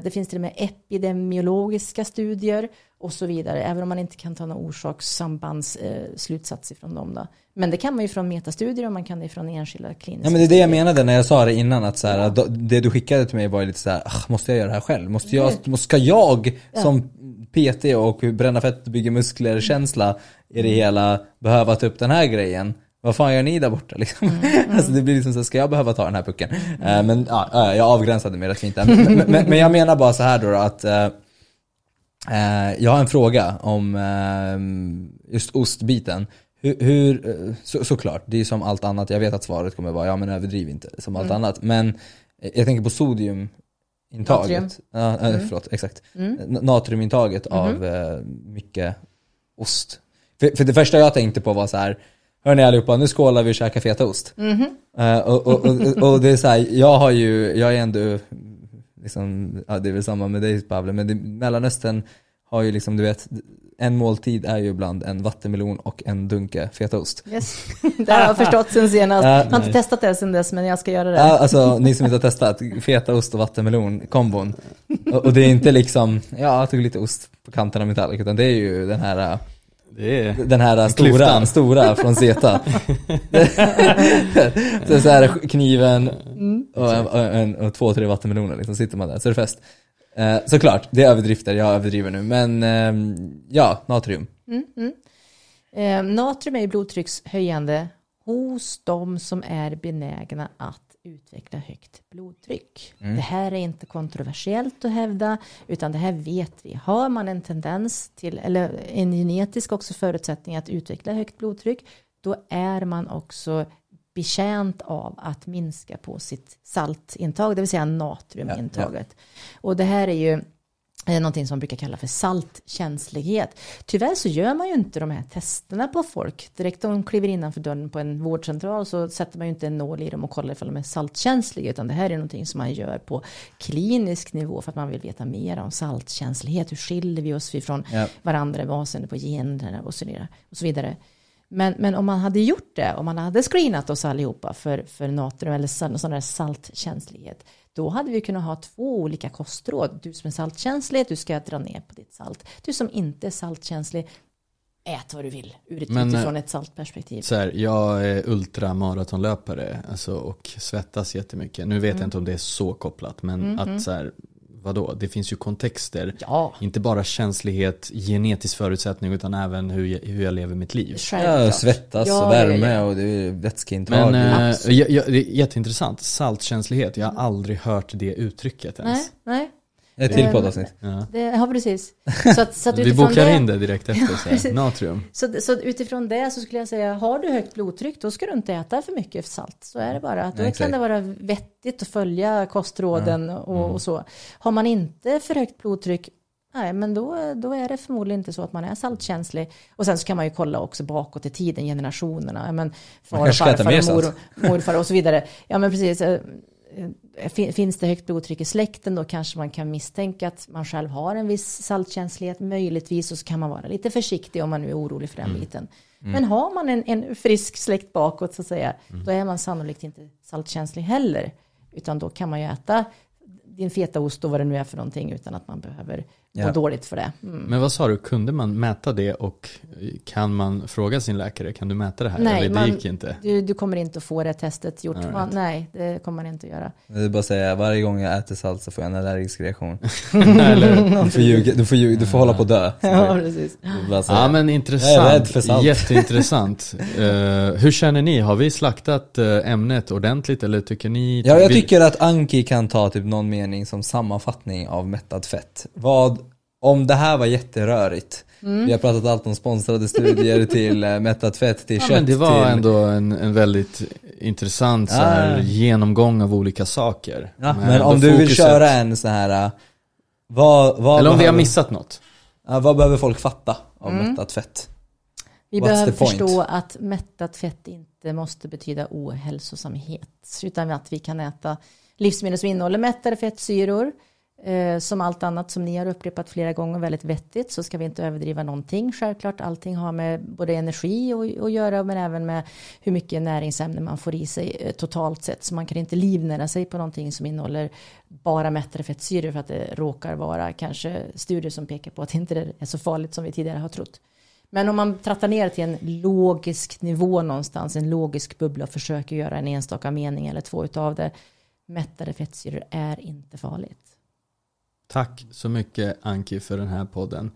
det finns till och med epidemiologiska studier och så vidare. Även om man inte kan ta några orsakssambandsslutsatser eh, slutsatser från dem. Då. Men det kan man ju från metastudier och man kan det från enskilda kliniska Ja men det är det jag menade när jag sa det innan att så här, då- det du skickade till mig var lite så här, "Ah, måste jag göra det här själv? Måste jag, måste- ska jag som PT och bränna fett, bygga muskler, känsla i det hela behöva ta upp den här grejen? Vad fan gör ni där borta liksom? alltså det blir liksom så ska jag behöva ta den här pucken? Eh, men ja, ja, jag avgränsade mig rätt fint där. Men, men, men jag menar bara så här då, då att eh, Eh, jag har en fråga om eh, just ostbiten. Hur, hur eh, så, såklart, det är som allt annat. Jag vet att svaret kommer vara ja men överdriv inte som allt annat. Men eh, jag tänker på sodiumintaget. Natrium. Ja, eh, förlåt, exakt. N- Natriumintaget av eh, mycket ost. För, för det första jag tänkte på var så här Hörni allihopa, nu skålar vi och käkar fetaost. Eh, och, och, och, och det är så här, jag har ju, jag är ändå liksom, ja det är väl samma med dig Pavle, men det, Mellanöstern har ju liksom, du vet, en måltid är ju ibland en vattenmelon och en dunke fetaost. Yes. Det har jag förstått sen senast. Ja, Jag har inte testat det sen dess men jag ska göra det. Alltså ni som inte har testat, fetaost och vattenmelon kombon. Och, och det är inte liksom, ja jag tog lite ost på kanten av min tallrik, utan det är ju den här. Den här stora, Klyftan. stora från Zeta. så, så här kniven och, en, och, en, och två, tre vattenmeloner liksom, sitter man där, så är det fest. Eh, såklart, det är överdrifter, jag överdriver nu, men ehm, ja, natrium. Mm, mm. Eh, natrium är blodtryckshöjande hos de som är benägna att utveckla högt blodtryck. Mm. Det här är inte kontroversiellt att hävda, utan det här vet vi. Har man en tendens till, eller en genetisk också förutsättning att utveckla högt blodtryck, då är man också betjänt av att minska på sitt saltintag, det vill säga natriumintaget. Ja, ja. Och det här är ju någonting som man brukar kalla för saltkänslighet. Tyvärr så gör man ju inte de här testerna på folk. Direkt om de kliver innanför dörren på en vårdcentral så sätter man ju inte en nål i dem och kollar ifall de är saltkänsliga. Utan det här är någonting som man gör på klinisk nivå för att man vill veta mer om saltkänslighet. Hur skiljer vi oss ifrån ja. varandra med avseende på generna och så vidare. Och så vidare. Men, men om man hade gjort det, om man hade screenat oss allihopa för, för natrium eller sån, sån där saltkänslighet, då hade vi kunnat ha två olika kostråd. Du som är saltkänslig, du ska dra ner på ditt salt. Du som inte är saltkänslig, ät vad du vill Men, utifrån ett saltperspektiv. Så här, jag är ultramaratonlöpare alltså, och svettas jättemycket. Nu vet mm. jag inte om det är så kopplat, men mm, att mm. så här, vadå, det finns ju kontexter. Ja. Inte bara känslighet, genetisk förutsättning utan även hur jag, hur jag lever mitt liv. Ja, svettas ja, och värme ja, ja. och det är vätskeintag. Men äh, ja, ja, det är jätteintressant, saltkänslighet, jag har aldrig hört det uttrycket ens. Nej, nej. Ett till poddavsnitt. Ja. ja, precis. Så att, så att Vi bokar det, in det direkt efter, så natrium. Så, så utifrån det så skulle jag säga, har du högt blodtryck då ska du inte äta för mycket salt. Så är det bara. Då Nej, kan det vara vettigt att följa kostråden ja. och, mm. och, så. Har man inte för högt blodtryck, Nej, men då, då är det förmodligen inte så att man är saltkänslig. Och sen så kan man ju kolla också bakåt i tiden, generationerna. Men far och farfar och mor, morfar och så vidare. Ja, men precis finns det högt blodtryck i släkten då kanske man kan misstänka att man själv har en viss saltkänslighet möjligtvis och så kan man vara lite försiktig om man nu är orolig för den mm. biten. Mm. Men har man en, en, frisk släkt bakåt så att säga, mm. då är man sannolikt inte saltkänslig heller. Utan då kan man ju äta din fetaost och vad det nu är för någonting utan att man behöver ja. må dåligt för det. Mm. Men vad sa du, kunde man mäta det och kan man fråga sin läkare, kan du mäta det här? Nej, Eller det gick inte? Du, du, kommer inte att få det testet gjort. Right. Man, nej, det kommer man inte att göra. Det är bara att säga, varje gång jag äter salt så får jag en allergisk reaktion. Eller, du, får ljuga, du, får ljuga, du får hålla på att dö. Ja, precis. Ja, men intressant. Jätteintressant. uh, hur känner ni? Har vi slaktat uh, ämnet ordentligt eller tycker ni? Ja, jag tycker att Anki kan ta typ någon mening som sammanfattning av mättad fett. Vad om det här var jätterörigt, mm. vi har pratat allt om sponsrade studier till äh, mättat fett, till ja, kött, men det var till... ändå en, en väldigt intressant så här, ja. genomgång av olika saker. Ja, men, men om du vill köra en så här, äh, vad, vad Eller om behöver, vi har missat något. Ja, vad behöver folk fatta av mm. mättat fett? Vi What's behöver förstå att mättat fett inte måste betyda ohälsosamhet, utan att vi kan äta livsmedel som innehåller mättade fettsyror, Eh, som allt annat som ni har upprepat flera gånger väldigt vettigt så ska vi inte överdriva någonting. Självklart allting har med både energi att göra men även med hur mycket näringsämnen man får i sig eh, totalt sett. Så man kan inte livnära sig på någonting som innehåller bara mättade fettsyror för att det råkar vara kanske studier som pekar på att det inte är så farligt som vi tidigare har trott. Men om man trattar ner till en logisk nivå någonstans, en logisk bubbla och försöker göra en enstaka mening eller två utav det. Mättade fettsyror är inte farligt. Tack så mycket Anki för den här podden.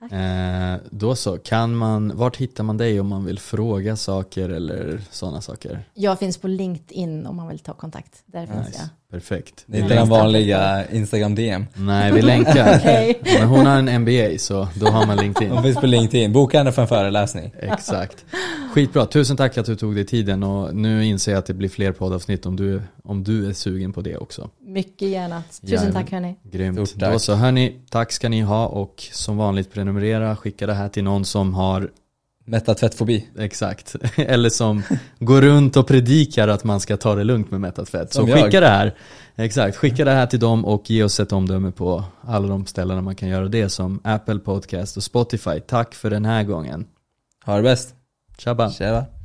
Eh, då så, kan man, vart hittar man dig om man vill fråga saker eller sådana saker? Jag finns på LinkedIn om man vill ta kontakt. Där nice. finns jag. Perfekt. Det är inte den vanliga Instagram DM. Nej, vi länkar. okay. Men hon har en MBA så då har man LinkedIn. Hon finns på LinkedIn. Boka henne för en föreläsning. Exakt. Skitbra. Tusen tack att du tog dig tiden och nu inser jag att det blir fler poddavsnitt om du, om du är sugen på det också. Mycket gärna. Tusen ja, tack hörni. Grymt. Då så hörni, tack ska ni ha och som vanligt prenumerera, skicka det här till någon som har Mättad fettfobi. Exakt. Eller som går runt och predikar att man ska ta det lugnt med mättat fett. Så skicka jag. det här. Exakt, skicka det här till dem och ge oss ett omdöme på alla de ställena man kan göra det som Apple Podcast och Spotify. Tack för den här gången. Ha det bäst. Tjaba. Tjaba.